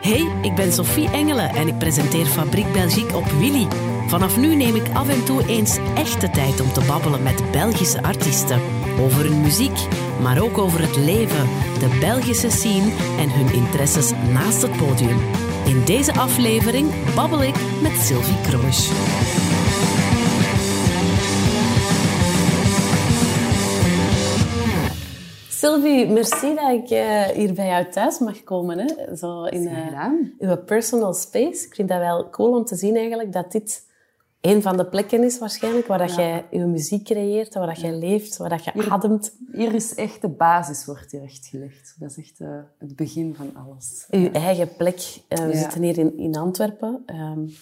Hey, ik ben Sophie Engelen en ik presenteer Fabriek Belgique op Willy. Vanaf nu neem ik af en toe eens echte tijd om te babbelen met Belgische artiesten. Over hun muziek, maar ook over het leven, de Belgische scene en hun interesses naast het podium. In deze aflevering babbel ik met Sylvie Kroos. Sylvie, merci dat ik uh, hier bij jou thuis mag komen. Hè? Zo in uh, uw personal space. Ik vind dat wel cool om te zien eigenlijk dat dit een van de plekken is waarschijnlijk waar dat ja. jij je muziek creëert, waar dat jij leeft, waar dat je hier, ademt. Hier is echt de basis wordt hier echt gelegd. Dat is echt uh, het begin van alles. Uw eigen plek. we ja. zitten hier in, in Antwerpen. Um,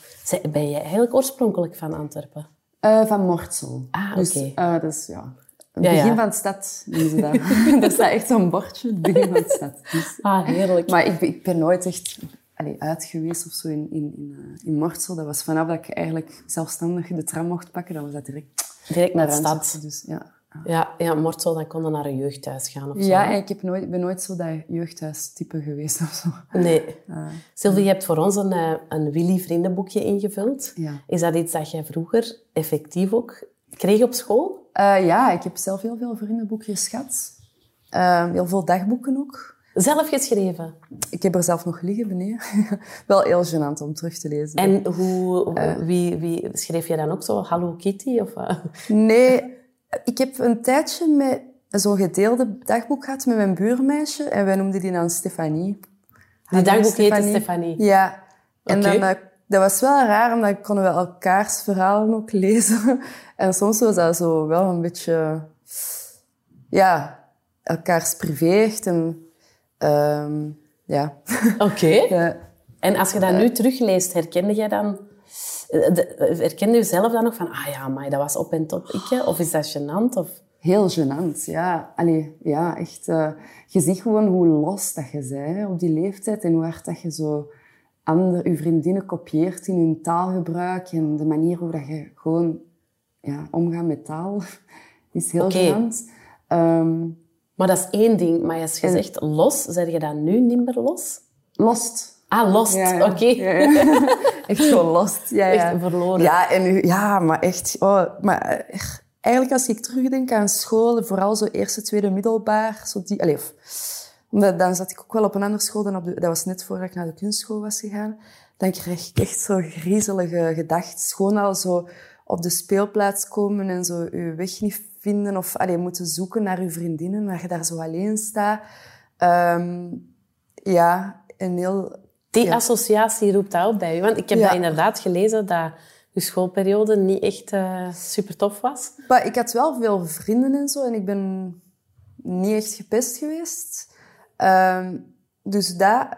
ben je eigenlijk oorspronkelijk van Antwerpen? van Mortsel. Ah, oké. Dus, dat is, ja, het begin ja, ja. van de stad noemen ze dat. er staat echt zo'n bordje, het begin van de stad. Dus, ah, heerlijk. Maar ik, ik ben nooit echt allee, uit geweest of zo in, in, in, uh, in Mortsel. Dat was vanaf dat ik eigenlijk zelfstandig de tram mocht pakken, dan was dat direct... Direct naar de stad. Dus, ja. Ja, ja, Mortsel, dan kon je naar een jeugdhuis gaan of zo. Ja, ik heb nooit, ben nooit zo dat jeugdhuistype geweest of zo. Nee. Uh, Sylvie, je hebt voor ons een, een Willy vriendenboekje ingevuld. Ja. Is dat iets dat jij vroeger effectief ook kreeg op school? Uh, ja, ik heb zelf heel veel vriendenboekjes gehad. Uh, heel veel dagboeken ook. Zelf geschreven? Ik heb er zelf nog liggen beneden. Wel heel gênant om terug te lezen. En hoe, uh, wie, wie schreef je dan ook zo? Hallo Kitty? Of, Nee, ik heb een tijdje met zo'n gedeelde dagboek gehad met mijn buurmeisje. En wij noemden die dan Stefanie. Die dagboek heette Stefanie? Ja. En okay. dan dat was wel raar, omdat konden we elkaars verhalen ook lezen. En soms was dat zo wel een beetje, ja, elkaars privé echt. En, um, ja. Oké. Okay. ja. En als je dat nu terugleest, herkende jij dan... Herkende je zelf dan nog van, ah ja, maar dat was op en top ik, of is dat gênant? Of... Heel gênant, ja. Allee, ja, echt. Uh, je ziet gewoon hoe los dat je bent op die leeftijd en hoe hard dat je zo ander, je vriendinnen kopieert in hun taalgebruik en de manier hoe dat je gewoon ja, omgaat met taal is heel okay. gênant. Um, maar dat is één ding. Maar als je en, zegt los, zeg je dat nu niet meer los? Lost. Ah, lost. Ja, ja. Oké. Okay. Ja, echt gewoon lost. Ja, echt verloren. Ja, en, ja maar echt... Oh, maar eigenlijk als ik terugdenk aan school, vooral zo eerste, tweede middelbaar, zo die... Allez, of, omdat dan zat ik ook wel op een andere school dan op de... Dat was net voordat ik naar de kunstschool was gegaan. Dan kreeg ik echt zo griezelige gedachten. Gewoon al zo op de speelplaats komen en zo je weg niet vinden. Of allee, moeten zoeken naar je vriendinnen, waar je daar zo alleen staat. Um, ja, een heel... Die ja. associatie roept dat op bij u. Want ik heb Ja. dat inderdaad gelezen, dat je schoolperiode niet echt uh, super tof was. Maar ik had wel veel vrienden en zo. En ik ben niet echt gepest geweest. Um, dus dat...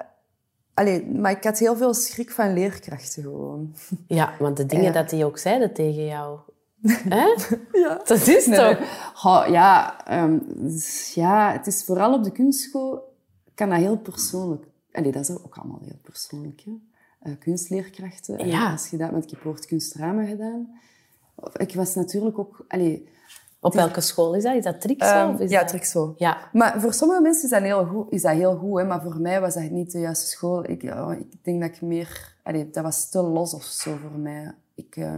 Allee, maar ik had heel veel schrik van leerkrachten gewoon. Ja, want de dingen Ja. dat die ook zeiden tegen jou... Hè? Ja. Dat is Nee, toch... ja, ehm, dus ja, het is vooral op de kunstschool kan dat heel persoonlijk. Allee, dat is ook allemaal heel persoonlijk. Hè? Eh, kunstleerkrachten. En Ja. Als je dat met ik woord kunstramen gedaan. Ik was natuurlijk ook. Allee, Op welke school is dat? Is dat Trixo? ehm, is ja, dat... Trixo. Ja. Maar voor sommige mensen is dat heel goed, is dat heel goed hè? maar voor mij was dat niet de juiste school. Ik, ja, ik denk dat ik meer... Allee, dat was te los of zo voor mij. Ik, eh,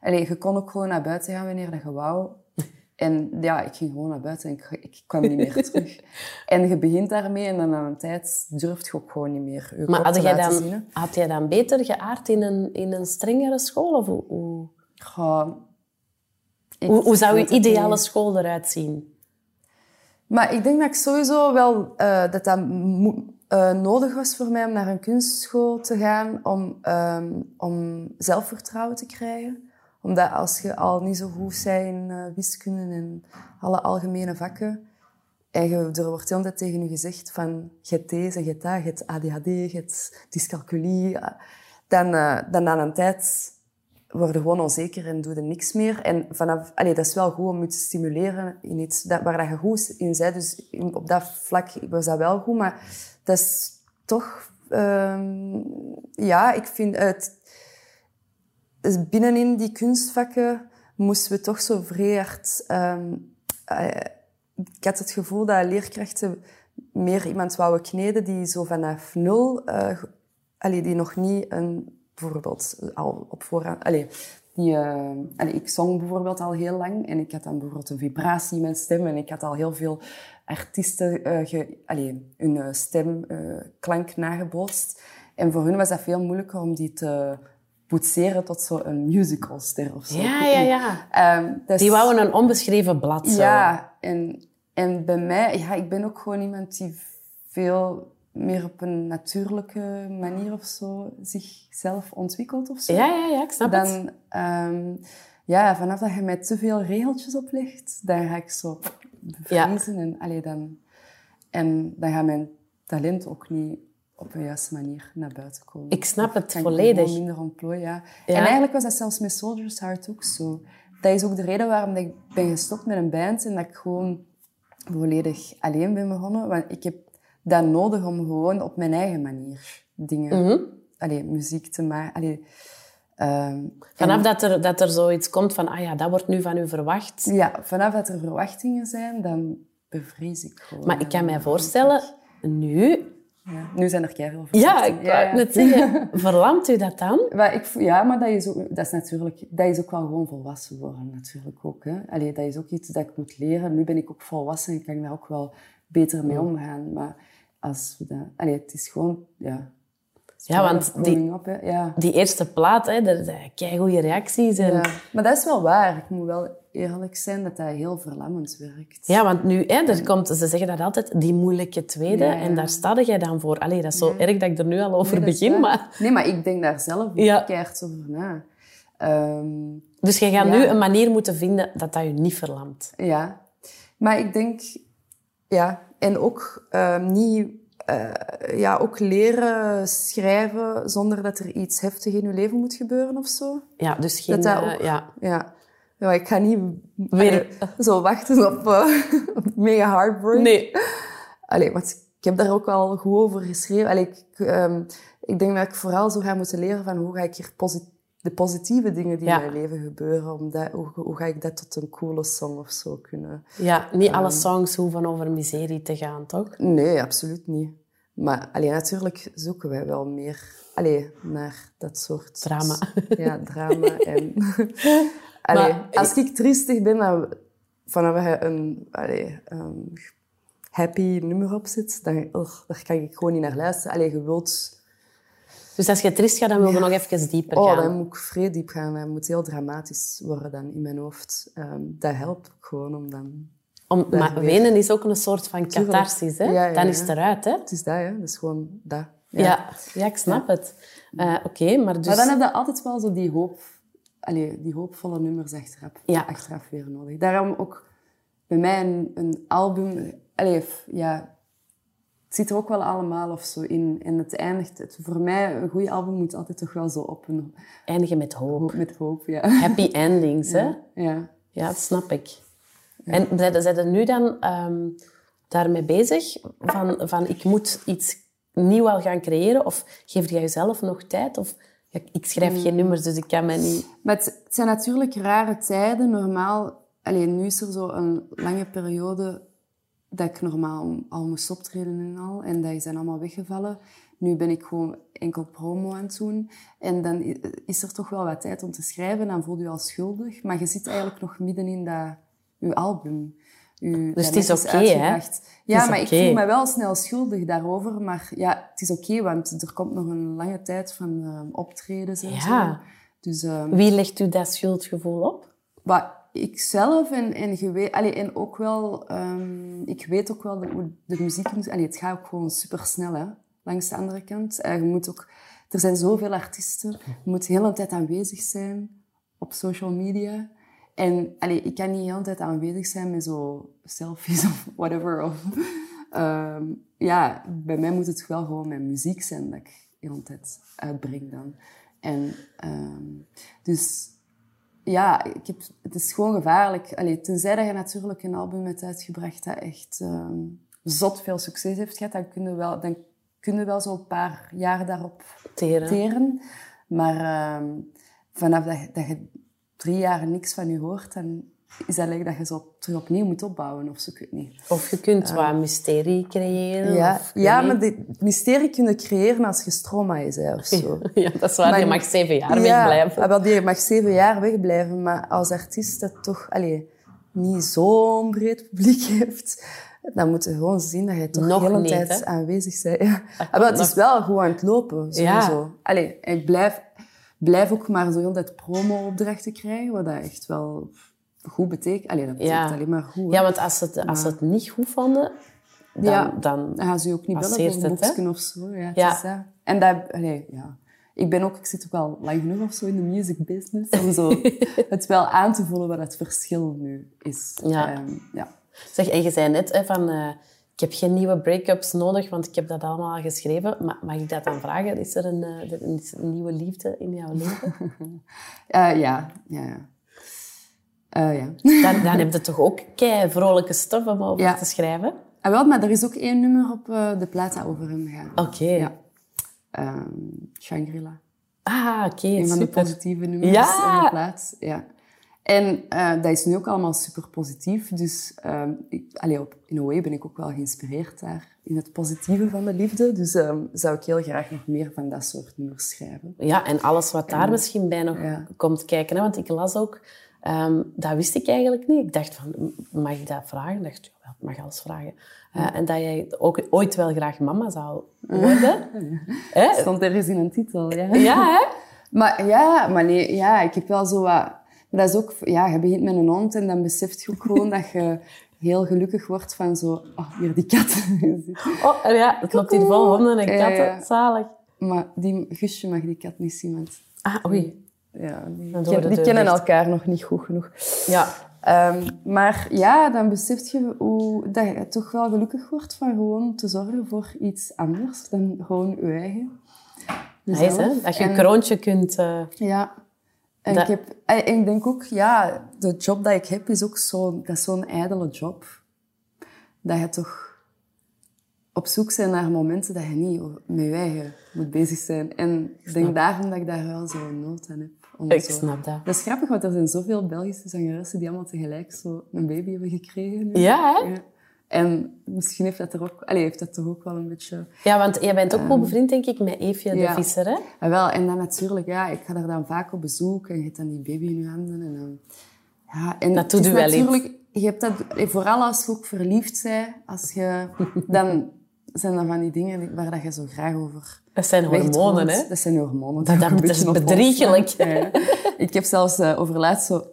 allee, je kon ook gewoon naar buiten gaan wanneer dat je wou. En ja, ik ging gewoon naar buiten en ik, ik kwam niet meer terug. En je begint daarmee en dan aan een tijd durft je ook gewoon niet meer je Maar had jij, dan, zien. had jij dan beter geaard in een, in een strengere school? Of hoe, ik hoe, hoe zou je ideale niet. school eruit zien? Maar ik denk dat ik sowieso wel eh, dat dat mo- eh, nodig was voor mij om naar een kunstschool te gaan om, ehm, om zelfvertrouwen te krijgen. Omdat als je al niet zo goed bent in eh, wiskunde en alle algemene vakken, en je, er wordt heel tijd tegen je gezegd van je hebt deze, je hebt dat, je hebt ADHD, je hebt dyscalculie, dan, dan na een tijd word je gewoon onzeker en doe je niks meer. En vanaf, allee, dat is wel goed om je te stimuleren in iets dat, waar dat je goed in bent. Dus op dat vlak was dat wel goed. Maar dat is toch... ehm, ja, ik vind het... dus Binnenin die kunstvakken moesten we toch zo hard... ehm, eh, ik had het gevoel dat leerkrachten meer iemand wouden kneden die zo vanaf nul eh, allee, die nog niet een, bijvoorbeeld al op voorhand... Allee, die, uh, allee, ik zong bijvoorbeeld al heel lang en ik had dan bijvoorbeeld een vibratie in mijn stem en ik had al heel veel artiesten uh, ge, allee, hun uh, stemklank nagebootst. En voor hun was dat veel moeilijker om die te poetseren tot zo'n musicalster of zo. Ja, ja, ja. Um, dus, die wouden een onbeschreven blad. Zo. Ja, en, en bij mij, ja, ik ben ook gewoon iemand die veel meer op een natuurlijke manier of zo zichzelf ontwikkelt of zo. Ja, ja, ja, ik snap dan, het. Um, ja, vanaf dat je mij te veel regeltjes oplegt, dan ga ik zo bevriezen. Ja. En, allee, dan, en dan gaat mijn talent ook niet op een juiste manier naar buiten komen. Ik snap het volledig. Ik minder ontplooien, ja. ja. En eigenlijk was dat zelfs met Soldier's Heart ook zo. Dat is ook de reden waarom ik ben gestopt met een band en dat ik gewoon volledig alleen ben begonnen. Want ik heb dat nodig om gewoon op mijn eigen manier dingen, mm -hmm. allee, muziek te maken. Allee, um, vanaf en, dat, er, dat er zoiets komt van, ah ja, dat wordt nu van u verwacht. Ja, vanaf dat er verwachtingen zijn, dan bevries ik gewoon. Maar ik kan mij voorstellen, nu... Ja, nu zijn er keihard Ja, ik ja, ja. net zeggen. Verlamt u dat dan? Maar ik, ja, maar dat is, ook, dat is natuurlijk... Dat is ook wel gewoon volwassen worden, natuurlijk ook. Hè. Allee, dat is ook iets dat ik moet leren. Nu ben ik ook volwassen en kan daar ook wel beter mee omgaan. Maar als we dat... Allee, het is gewoon... Ja, ja, want die, op, ja. die eerste plaat, hè, daar zijn goede reacties. En... Ja, maar dat is wel waar. Ik moet wel eerlijk zijn dat dat heel verlammend werkt. Ja, want nu, hè, er komt, ze zeggen dat altijd, die moeilijke tweede. Ja, en daar sta jij dan voor. Allee, dat is zo erg dat ik er nu al over nee, begin. Maar... Nee, maar ik denk daar zelf keihard over na. Um, dus je gaat nu een manier moeten vinden dat dat je niet verlamt. Ja. Maar ik denk... Ja, en ook um, niet uh, ja, ook leren schrijven zonder dat er iets heftig in je leven moet gebeuren of zo. Ja, dus geen... Dat dat ook, ja. ja. Ja, ik ga niet weer zo wachten op, op mega heartbreak. Nee. Allee, want ik heb daar ook al goed over geschreven. Allee, ik, um, ik denk dat ik vooral zo ga moeten leren van hoe ga ik hier posit de positieve dingen die ja. in mijn leven gebeuren, om dat, hoe, hoe, ga ik dat tot een coole song of zo kunnen... Ja, niet alle songs hoeven over miserie te gaan, toch? Nee, absoluut niet. Maar allee, natuurlijk zoeken wij wel meer allee, naar dat soort... Drama. Ja, drama. en, allee, maar, als ik triestig ben, dan vanaf je een allee, um, happy nummer op zit, dan oh, daar kan ik gewoon niet naar luisteren. Allee, je wilt... Dus als je triest gaat, dan wil je nog even dieper oh, gaan? dan moet ik vrij diep gaan. Dat moet heel dramatisch worden dan in mijn hoofd. Um, dat helpt gewoon om dan om, maar weer... wenen is ook een soort van catharsis, hè? Ja, ja, Dan is het eruit, hè? Het is dat, hè? Dat is gewoon dat. Ja, ja, ik snap het. Uh, Oké, okay, maar dus... Maar dan heb je altijd wel zo die hoop... Allee, die hoopvolle nummers achteraf, achteraf weer nodig. Daarom ook bij mij een, een album... Allee, ja... Zit er ook wel allemaal of zo in. En het eindigt... Het, voor mij, een goede album moet altijd toch wel zo op een... Eindigen met hoop. Met hoop, ja. Happy endings, hè? Ja. Ja, dat snap ik. En zijn, zijn er nu dan um, daarmee bezig? Van, van ik moet iets nieuw al gaan creëren? Of geef jij jezelf nog tijd? Of ja, ik schrijf geen nummers, dus ik kan mij niet... Maar het, het zijn natuurlijk rare tijden. Normaal... Alleen nu is er zo een lange periode dat ik normaal al moest optreden en al. En dat is dan allemaal weggevallen. Nu ben ik gewoon enkel promo aan het doen. En dan is er toch wel wat tijd om te schrijven. Dan voel je je al schuldig. Maar je zit eigenlijk nog midden in dat uw album. U, dus het is oké, okay, hè? Ja, maar ik voel me wel snel schuldig daarover. Maar ja, het is oké, okay, want er komt nog een lange tijd van uh, optredens en ja. zo. Dus, um, Wie legt u dat schuldgevoel op? Maar ikzelf en, en, gewe, en ook wel... Um, ik weet ook wel hoe de, muziek... Allee, het gaat ook gewoon supersnel, hè. Langs de andere kant. Uh, je moet ook... Er zijn zoveel artiesten. Je moet de hele tijd aanwezig zijn op social media. En allee, ik kan niet hele tijd aanwezig zijn met zo selfies of whatever. Of, um, ja, bij mij moet het wel gewoon mijn muziek zijn dat ik de hele tijd uitbreng dan. En um, dus ja, ik heb, het is gewoon gevaarlijk. Allee, tenzij dat je natuurlijk een album hebt uitgebracht dat echt um, zot veel succes heeft gehad, dan kun je wel, dan kun je wel zo een paar jaar daarop teren. teren. Maar vanaf dat, dat je drie jaar niks van je hoort, dan is dat dat je zo terug opnieuw moet opbouwen of zo, ik weet niet. Of je kunt wat mysterie creëren. Ja, of, ja maar de mysterie kun je creëren als je Stromae bent of zo. ja, dat is waar. Maar je je- mag zeven jaar ja, wegblijven. ah, wel, die mag zeven jaar wegblijven, maar als artiest dat toch allee, niet zo'n breed publiek heeft, dan moet je gewoon zien dat je toch Nog de hele niet, tijd hè? aanwezig bent. Ja. Ah, wel, het is wel goed aan het lopen, Ja. sowieso. Allee, ik blijf, blijf ook maar zo heel tijd promo-opdrachten krijgen, wat dat echt wel goed betekent. Allee, dat betekent Ja. alleen maar goed. hè. Ja, want als ze het, als het niet goed vonden, dan... Ja. dan gaan ze je ook niet bellen voor een of zo. Ja, Ja. is. En dat, allee, ja. Ik ben ook, ik zit ook wel lang genoeg of zo in de music business om zo het wel aan te voelen wat het verschil nu is. Ja. Ehm, ja. Zeg, en je zei net hè, van... eh, ik heb geen nieuwe break-ups nodig, want ik heb dat allemaal al geschreven. Maar mag ik dat dan vragen? Is er een, eh, een nieuwe liefde in jouw leven? Eh, ja, ja, ja. Eh, ja. Dan, dan heb je toch ook kei vrolijke stof om over Ja. te schrijven? Ah, wel, maar er is ook één nummer op eh, de plaat dat over hem gaat. Oké. Ja. Ehm, Shangri-La. Ah, oké, Een van de positieve nummers Ja! op de plaat. Ja. En eh, dat is nu ook allemaal super positief. Dus ehm, ik, allee, op, in a way ben ik ook wel geïnspireerd daar in het positieve van de liefde. Dus ehm, zou ik heel graag nog meer van dat soort nummers schrijven. Ja, en alles wat daar misschien bij nog Ja. komt kijken. Hè? Want ik las ook, ehm, dat wist ik eigenlijk niet. Ik dacht van, mag ik dat vragen? Ik dacht, ja, ik mag alles vragen. Eh, en dat jij ook ooit wel graag mama zou worden. Hè? Stond ergens in een titel, ja. Ja, hè? Maar ja, maar nee, ja, ik heb wel zo wat... Maar dat is ook... Ja, je begint met een hond en dan beseft je ook gewoon dat je heel gelukkig wordt van zo... Oh, hier die kat. Oh, ja, het loopt hier vol honden en katten. Zalig. maar die Guusje mag die kat niet zien, want... Ah, oei. Ja, die, ken- die kennen elkaar nog niet goed genoeg. Ja. Ehm, maar ja, dan besef je hoe, dat je toch wel gelukkig wordt van gewoon te zorgen voor iets anders dan gewoon je eigen. Nice, hè? Dat je een En- kroontje kunt... eh, Ja. En Dat- ik, heb, en ik denk ook, ja, de job dat ik heb is ook zo, dat is zo'n ijdele job. Dat je toch op zoek bent naar momenten dat je niet met je eigen moet bezig zijn. En ik denk daarom dat ik daar wel zo'n nood aan heb. Ik zo- snap dat. Dat is grappig, want er zijn zoveel Belgische zangeressen die allemaal tegelijk zo een baby hebben gekregen. nu. Ja, hè? En misschien heeft dat er ook, allez, heeft dat toch ook wel een beetje... Ja, want jij bent ook goed bevriend, denk ik, met Eefje de Ehm, ja. Visser, hè? Ah, wel, en dan natuurlijk, ja, ik ga er dan vaak op bezoek en je hebt dan die baby in je handen. En dan, ja, en Dat doet u wel iets. natuurlijk, Je hebt dat, vooral als je ook verliefd bent, als je, dan zijn dat van die dingen die- waar dat je zo graag over Dat zijn hormonen, hè? Dat zijn hormonen. Dat- die is bedriegelijk. Ja. Ik heb zelfs uh, overlaatst zo...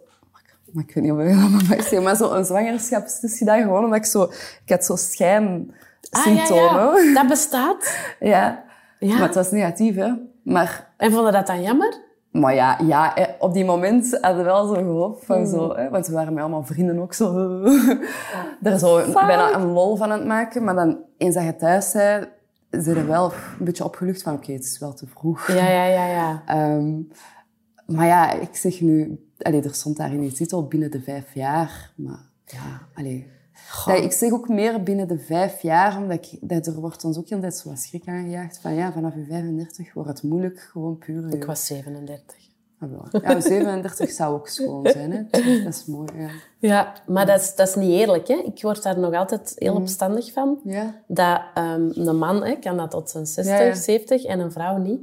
Maar ik weet niet of ik dat mag maar zo een zwangerschapstest gedaan, gewoon omdat ik zo... Ik had zo Ah, schijnsymptomen. ja, ja. Dat bestaat. Ja. Ja. Maar het was negatief, hè. Maar, En vonden dat dan jammer? Maar ja, ja, op die moment hadden we wel zo gehoopt Hmm. van zo... Hè, want we waren met allemaal vrienden ook zo... Daar zo bijna een lol van aan het maken. Maar dan, eens dat je thuis zei, zijn er wel een beetje opgelucht van... Oké, het is wel te vroeg. Ja, ja, ja, ja. Ehm, maar ja, ik zeg nu... Allee, er stond daar in die titel binnen de vijf jaar. Maar ja, allee... Dat, ik zeg ook meer binnen de vijf jaar, omdat ik, dat er wordt ons ook heel tijd zo wat schrik aangejaagd. Van ja, vanaf je 35 wordt het moeilijk, gewoon puur. Ik was 37. Ah, wel. Ja, 37 zou ook schoon zijn, hè. Dat is mooi, ja. Ja, maar dat is, dat is niet eerlijk, hè? Ik word daar nog altijd heel opstandig van. Ja. Dat ehm, een man hè, kan dat tot zijn 60, Ja, ja. 70 en een vrouw niet.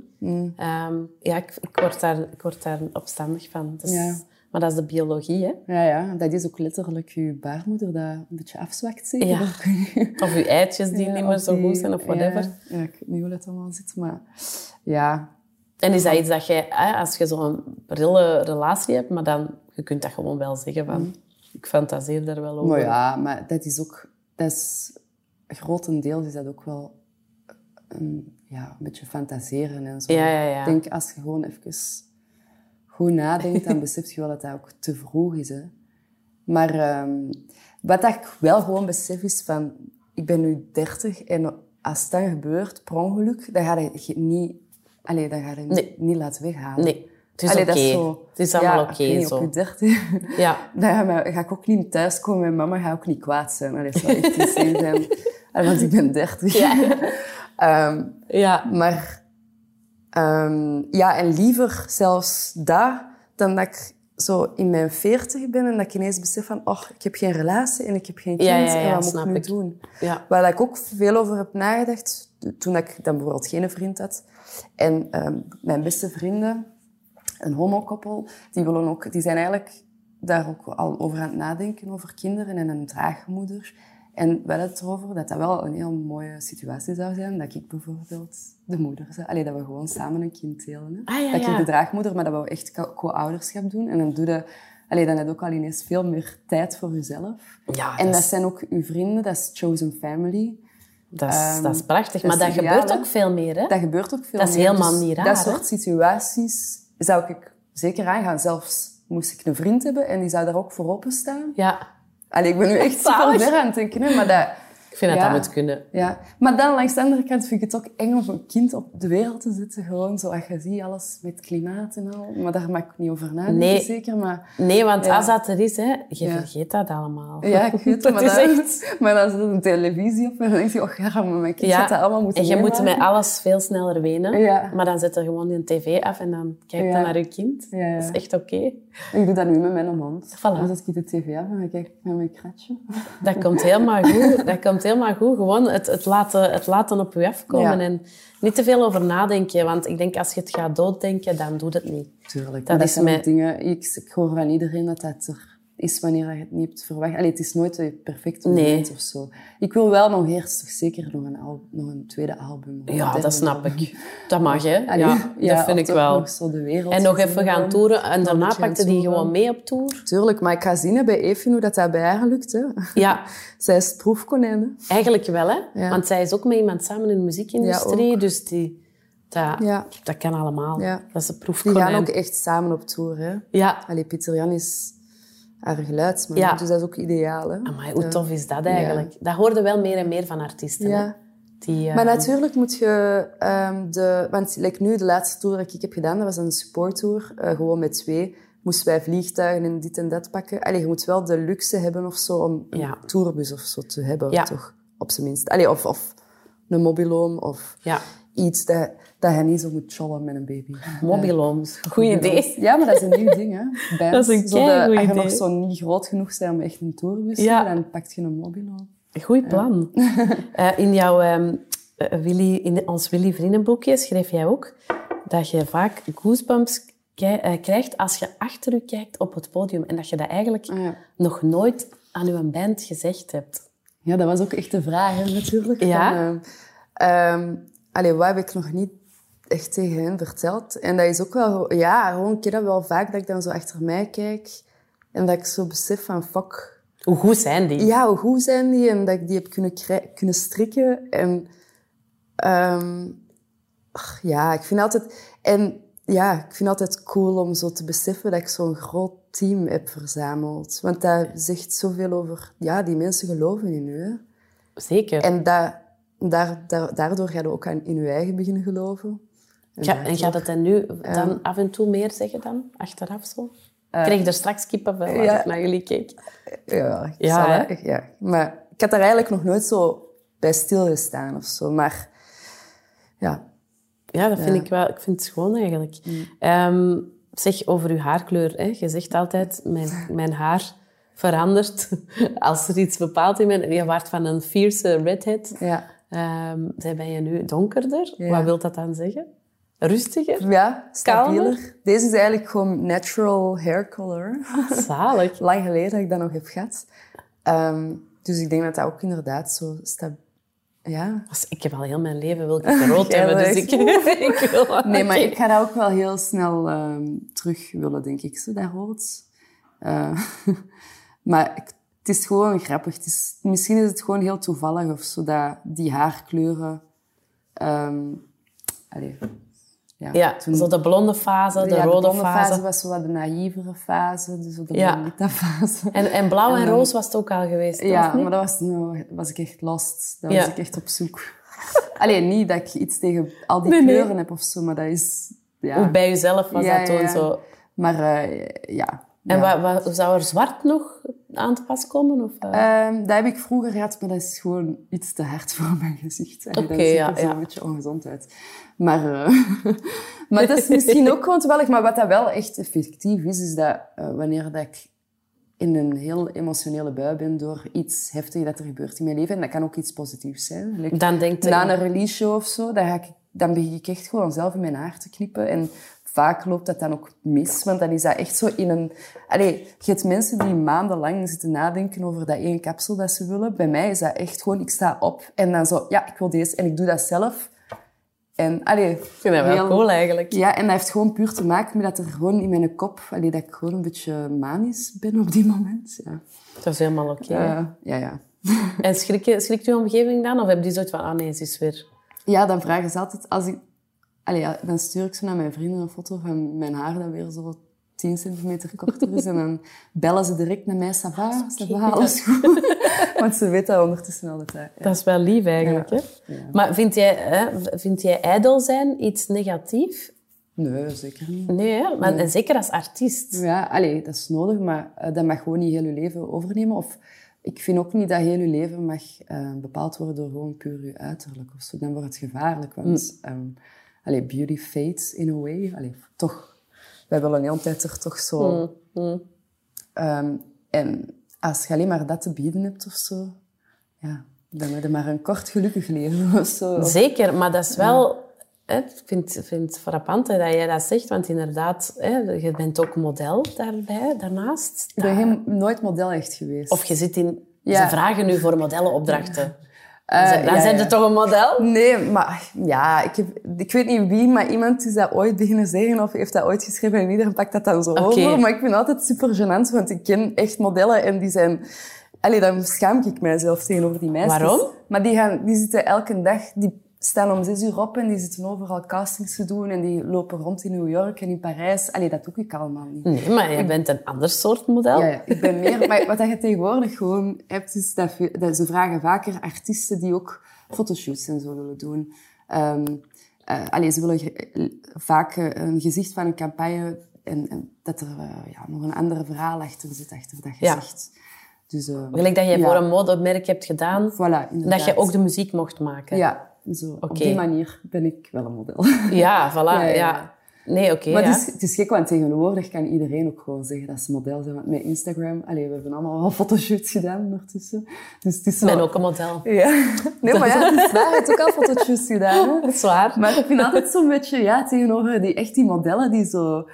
Ehm, ja, ik, ik, word daar, ik word daar opstandig van. Dus, Ja. Maar dat is de biologie, hè? Ja, ja, dat is ook letterlijk je baarmoeder dat een beetje afzwakt, zeker? Ja. Of je- eitjes die Ja, niet meer zo die- goed zijn of whatever. Ja, ja, ik weet niet hoe dat allemaal zit, maar ja. En is dat iets dat jij, als je zo'n prille relatie hebt, maar dan, je kunt dat gewoon wel zeggen van, ik fantaseer daar wel over. Maar ja, maar dat is ook, dat is, grotendeels is dat ook wel een, ja, een beetje fantaseren en zo. Ja, ja, ja. Ik denk, als je gewoon even goed nadenkt, dan besef je wel dat dat ook te vroeg is. Hè. Maar ehm, wat ik wel gewoon besef is van, ik ben nu 30 en als het dan gebeurt, per ongeluk, dan ga je niet, allee, dan ga je Nee. niet laten weghalen. Nee, het is Allee, oké. Het is allemaal ja, oké niet, zo. Op je 30. Ja. Dan ga, ik ook niet thuiskomen en mama gaat ook niet kwaad zijn. Dat zou echt zijn. Want ik ben 30. Ja. Ehm, Ja. maar ehm, ja, en liever zelfs dat dan dat ik zo in mijn veertig ben en dat ik ineens besef van, oh, ik heb geen relatie en ik heb geen kind Ja, ja, ja, en wat moet ik nu ik. doen? Ja. Waar ik ook veel over heb nagedacht, toen ik dan bijvoorbeeld geen vriend had. En ehm, mijn beste vrienden, een homokoppel, die, willen ook, die zijn eigenlijk daar ook al over aan het nadenken, over kinderen en een draagmoeder. En we hadden het erover dat dat wel een heel mooie situatie zou zijn, dat ik bijvoorbeeld de moeder zou... Allee, dat we gewoon samen een kind delen. Hè? Ah, ja, dat ja. ik de draagmoeder, maar dat we echt co- co-ouderschap doen. En dan doe je... Allee, dan heb je ook al ineens veel meer tijd voor jezelf. Ja, en dat zijn ook uw vrienden, dat is chosen family. Dat is, Ehm, dat is prachtig. dat Maar dat gebeurt ook veel meer, hè? Dat gebeurt ook veel Dat is meer. helemaal Dus niet raar, Dat soort situaties zou ik zeker aangaan. Zelfs moest ik een vriend hebben en die zou daar ook voor openstaan. Ja, Allee, ik ben nu echt super ver aan het denken, hè, maar dat... ik vind dat Ja. dat moet kunnen. Ja. Maar dan, langs de andere kant, vind ik het ook eng om een kind op de wereld te zetten. Gewoon zoals je ziet, alles met klimaat en al. Maar daar mag ik niet over nadenken, Nee. zeker. Maar Nee, want Ja. als dat er is, hè, je Ja. vergeet dat allemaal. ja, ik weet. Maar, is dan, echt... maar dan zit er een televisie op en dan denk je, oh ja, maar mijn kind dat allemaal moeten En je moet met alles veel sneller wenen. Ja. Maar dan zet er gewoon je tv af en dan kijk je naar je kind. Ja, ja. Dat is echt oké. Ik doe dat nu met mijn hond. Voilà. Dan zet ik de tv af en dan kijk ik naar mijn kratje. Dat komt helemaal goed. Dat komt helemaal goed. Gewoon het, het, laten, het laten op je afkomen. Ja. En niet te veel over nadenken. Want ik denk, als je het gaat dooddenken, dan doet het niet. Tuurlijk. Dat is dingen... Ik, ik hoor van iedereen dat dat er is wanneer je het niet hebt verwacht. Allee, het is nooit het perfecte Nee. moment of zo. Ik wil wel nog eerst zeker nog een, al, nog een tweede album. Ja, dat snap album. ik. Dat mag, hè? Allee, Ja, dat vind ik wel. Nog zo de wereld En nog even gaan toeren. En daarna pakte die gewoon mee op tour. Tuurlijk, maar ik ga zien hè, bij Evie hoe dat, dat bij haar lukt. Hè. Ja, Zij is het proefkonijn. hè. eigenlijk wel, hè? Ja. Want zij is ook met iemand samen in de muziekindustrie. dus die, dat, Ja. dat kan allemaal. Ja. Dat is een Die proefkonijn. gaan ook echt samen op tour. Hè. Ja. Allee, Pieter Jan is haar geluidsman, Ja. dus dat is ook ideaal. Hè. Amai, hoe Ja. tof is dat eigenlijk? Dat hoorde wel meer en meer van artiesten. Ja. Die, Maar natuurlijk moet je ehm, de... Want like nu, de laatste tour die ik heb gedaan, dat was een supporttour. eh gewoon met twee. Moesten wij vliegtuigen en dit en dat pakken. Allee, je moet wel de luxe hebben of zo om een tourbus of zo te hebben, toch? Op zijn minst. Allee, of, of een mobiloom of Ja, iets dat, dat je niet zo moet chollen met een baby. mobilooms. Goed idee. Ja, maar dat is een nieuw ding, hè. Bands, Dat is een de- keigoed Als je idee. nog zo niet groot genoeg bent om echt een tourbus te Ja. hebben, dan pak je een mobiloom. Goed plan. Eh, in jouw eh, Willy, in ons Willy Vriendenboekje schreef jij ook dat je vaak goosebumps eh, krijgt als je achter je kijkt op het podium. En dat je dat eigenlijk Ah, ja. nog nooit aan je band gezegd hebt. Ja, dat was ook echt de vraag, hè, natuurlijk. Ja? Van, ehm, ehm, allee, wat heb ik nog niet echt tegen hen verteld? En dat is ook wel... Ja, gewoon, heb dat wel vaak, dat ik dan zo achter mij kijk en dat ik zo besef van, fuck... Hoe goed zijn die? Ja, hoe goed zijn die? En dat ik die heb kunnen, kunnen strikken. En ehm, ach, ja, ik vind altijd... En ja, ik vind altijd cool om zo te beseffen dat ik zo'n groot team heb verzameld. Want dat zegt zoveel over... Ja, die mensen geloven in u, hè. Zeker. En dat, daar, daar, daardoor ga je ook aan in je eigen beginnen geloven. En Ga, en gaat het dan nu dan af en toe meer zeggen dan? Achteraf zo? Eh, Ik kreeg er straks kippenvel als ja. ik naar jullie keek. Ja, ik Ja, zal dat- ja. Maar ik had daar eigenlijk nog nooit zo bij stilgestaan of zo. Maar ja, Ja, dat vind ik wel. Ik vind het schoon eigenlijk. Ehm, zeg over uw haarkleur. Hè. Je zegt altijd, mijn, mijn haar verandert als er iets bepaald in mijn... Je waart van een fierce redhead. ja. Ehm zij ben je nu donkerder. Ja. Wat wil dat dan zeggen? Rustiger? Ja, stabieler. Kalmer? Deze is eigenlijk gewoon natural hair color. Zalig. Lang geleden dat ik dat nog heb gehad. Ehm, dus ik denk dat dat ook inderdaad zo staat. Ja. Dus ik heb al heel mijn leven wil ik het rood hebben, dus ik, ik wil... Nee, maar ik ga dat ook wel heel snel ehm, terug willen, denk ik, zo, dat rood. Eh, maar het is gewoon grappig. Het is, misschien is het gewoon heel toevallig of zo, dat die haarkleuren... ehm allee, ja, Ja, toen- zo de blonde fase, de ja, rode blonde fase. was zo wat de naïvere fase, dus zo de Ja. fase. En, en blauw en En roos was het ook al geweest, Ja, maar dat was, nou, was ik echt lost. Daar Ja. was ik echt op zoek. Alleen niet dat ik iets tegen al die Nee, nee. kleuren heb of zo, maar dat is... Ja. Hoe bij jezelf was dat toen zo... Maar eh, ja, En ja. wat, wat, zou er zwart nog aan te pas komen? Of, eh? Ehm, dat heb ik vroeger gehad, maar dat is gewoon iets te hard voor mijn gezicht. Oké, dat ziet ja, er zo ja. een beetje ongezond uit. Maar, eh, maar dat is misschien ook gewoon toevallig. Maar wat dat wel echt effectief is, is dat eh, wanneer dat ik in een heel emotionele bui ben door iets heftigs dat er gebeurt in mijn leven, en dat kan ook iets positiefs zijn. Like, dan denkt na een release show of zo, dan, ga ik, dan begin ik echt gewoon zelf in mijn haar te knippen. En vaak loopt dat dan ook mis, want dan is dat echt zo in een... Allee, je hebt mensen die maandenlang zitten nadenken over dat één kapsel dat ze willen. Bij mij is dat echt gewoon, ik sta op en dan zo, ja, ik wil deze. En ik doe dat zelf. En, allee, Ik vind dat wel heel- cool eigenlijk. Ja, en dat heeft gewoon puur te maken met dat er gewoon in mijn kop... Allee, dat ik gewoon een beetje manisch ben op die moment. Ja, Dat is helemaal oké. Eh, ja. ja. En schrik je, schrikt je omgeving dan? Of heb je zoiets van, ah nee, ze is weer... Ja, dan vragen ze altijd... Als ik, allee, ja, dan stuur ik zo naar mijn vrienden een foto van mijn haar dat weer zo 10 centimeter korter is. En dan bellen ze direct naar mij. Ça va, alles goed. Want ze weten dat ondertussen al de tijd. Ja. Dat is wel lief eigenlijk, Ja. hè? Maar vind jij, hè, vind jij ijdel zijn iets negatief? Nee, zeker niet. Nee, hè? Maar, zeker als artiest. Ja, allee, dat is nodig, maar eh, dat mag gewoon niet heel je leven overnemen. Of ik vind ook niet dat heel je leven mag eh, bepaald worden door gewoon puur je uiterlijk of zo. Dan wordt het gevaarlijk, want ehm, allee, beauty fades in a way. Allee, toch, wij willen de hele tijd er toch zo... Ehm, en als je alleen maar dat te bieden hebt of zo, ja, dan heb je maar een kort gelukkig leven of zo. Zeker, maar dat is wel... Hè, ik vind, vind het frappant hè, dat jij dat zegt, want inderdaad, hè, je bent ook model daarbij, daarnaast. Ik ben nooit model echt geweest. Of je zit in... Ja. Ze vragen nu voor modellenopdrachten. Eh, dan ja, zijn ze toch een model? Nee, maar ja, ik, heb, ik weet niet wie, maar iemand is dat ooit beginnen zeggen of heeft dat ooit geschreven en iedereen pakt dat dan zo Oké. over. Maar ik vind het altijd super gênant, want ik ken echt modellen en die zijn... Allee, dan schaam ik mijzelf tegenover die meisjes. Waarom? Maar die, gaan, die zitten elke dag, die staan om zes uur op en die zitten overal castings te doen en die lopen rond in New York en in Parijs. Allee, dat doe ik allemaal niet. Nee, maar je bent een ander soort model. Ja, ja, ik ben meer... Maar wat je tegenwoordig gewoon hebt, is dat, ze vragen vaker artiesten die ook fotoshoots en zo willen doen. Ehm eh, allee, ze willen vaak eh, een gezicht van een campagne en, en dat er eh, ja, nog een ander verhaal achter zit, achter dat Ja. gezicht. Dus, eh, Gelijk dat jij ja, voor een modemerk hebt gedaan, Voilà, dat je ook de muziek mocht maken. Ja, zo. op die manier ben ik wel een model. Ja, voilà. Ja, Ja, ja. Nee, oké. Maar ja. het, is, het is gek, want tegenwoordig kan iedereen ook gewoon zeggen dat ze model zijn. Want met Instagram, allee, we hebben allemaal wel fotoshoots gedaan ondertussen. Dus het is Ik ben ook een model. Ja. Nee, maar ja, het is waar. Je hebt ook al fotootjes gedaan. Hè? Dat is waar. Maar ik vind altijd zo'n beetje, ja, tegenover die, echt die modellen die zo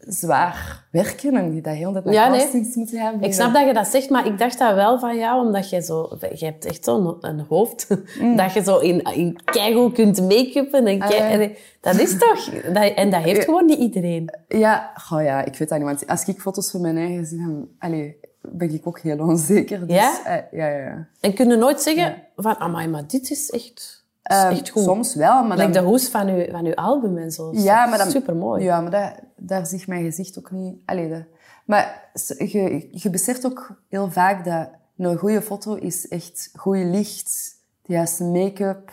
zwaar werken en die dat heel de tijd naar Ja, nee. moeten vind Ik snap dat je dat zegt, maar ik dacht dat wel van jou, omdat jij zo... Je hebt echt zo'n een hoofd, dat je zo in, in keigoed kunt make-uppen. En, kei- Mm. Ah, en dat is toch... Dat, en dat heeft gewoon niet iedereen. Ja, goh, ja, ik weet dat niet. Want als ik foto's van mijn eigen zie, dan allee, ben ik ook heel onzeker. Dus, Ja? eh, ja, ja, ja. En kun je nooit zeggen van, amai, maar dit is echt, is Ehm, echt goed. Soms wel, maar Like dan... de hoes van je, van uw album en zo. Ja, maar dan... Supermooi. Ja, maar dat, daar ik mijn gezicht ook niet... Allee, dat- Maar je, je beseft ook heel vaak dat een goede foto is echt goede licht, de juiste make-up.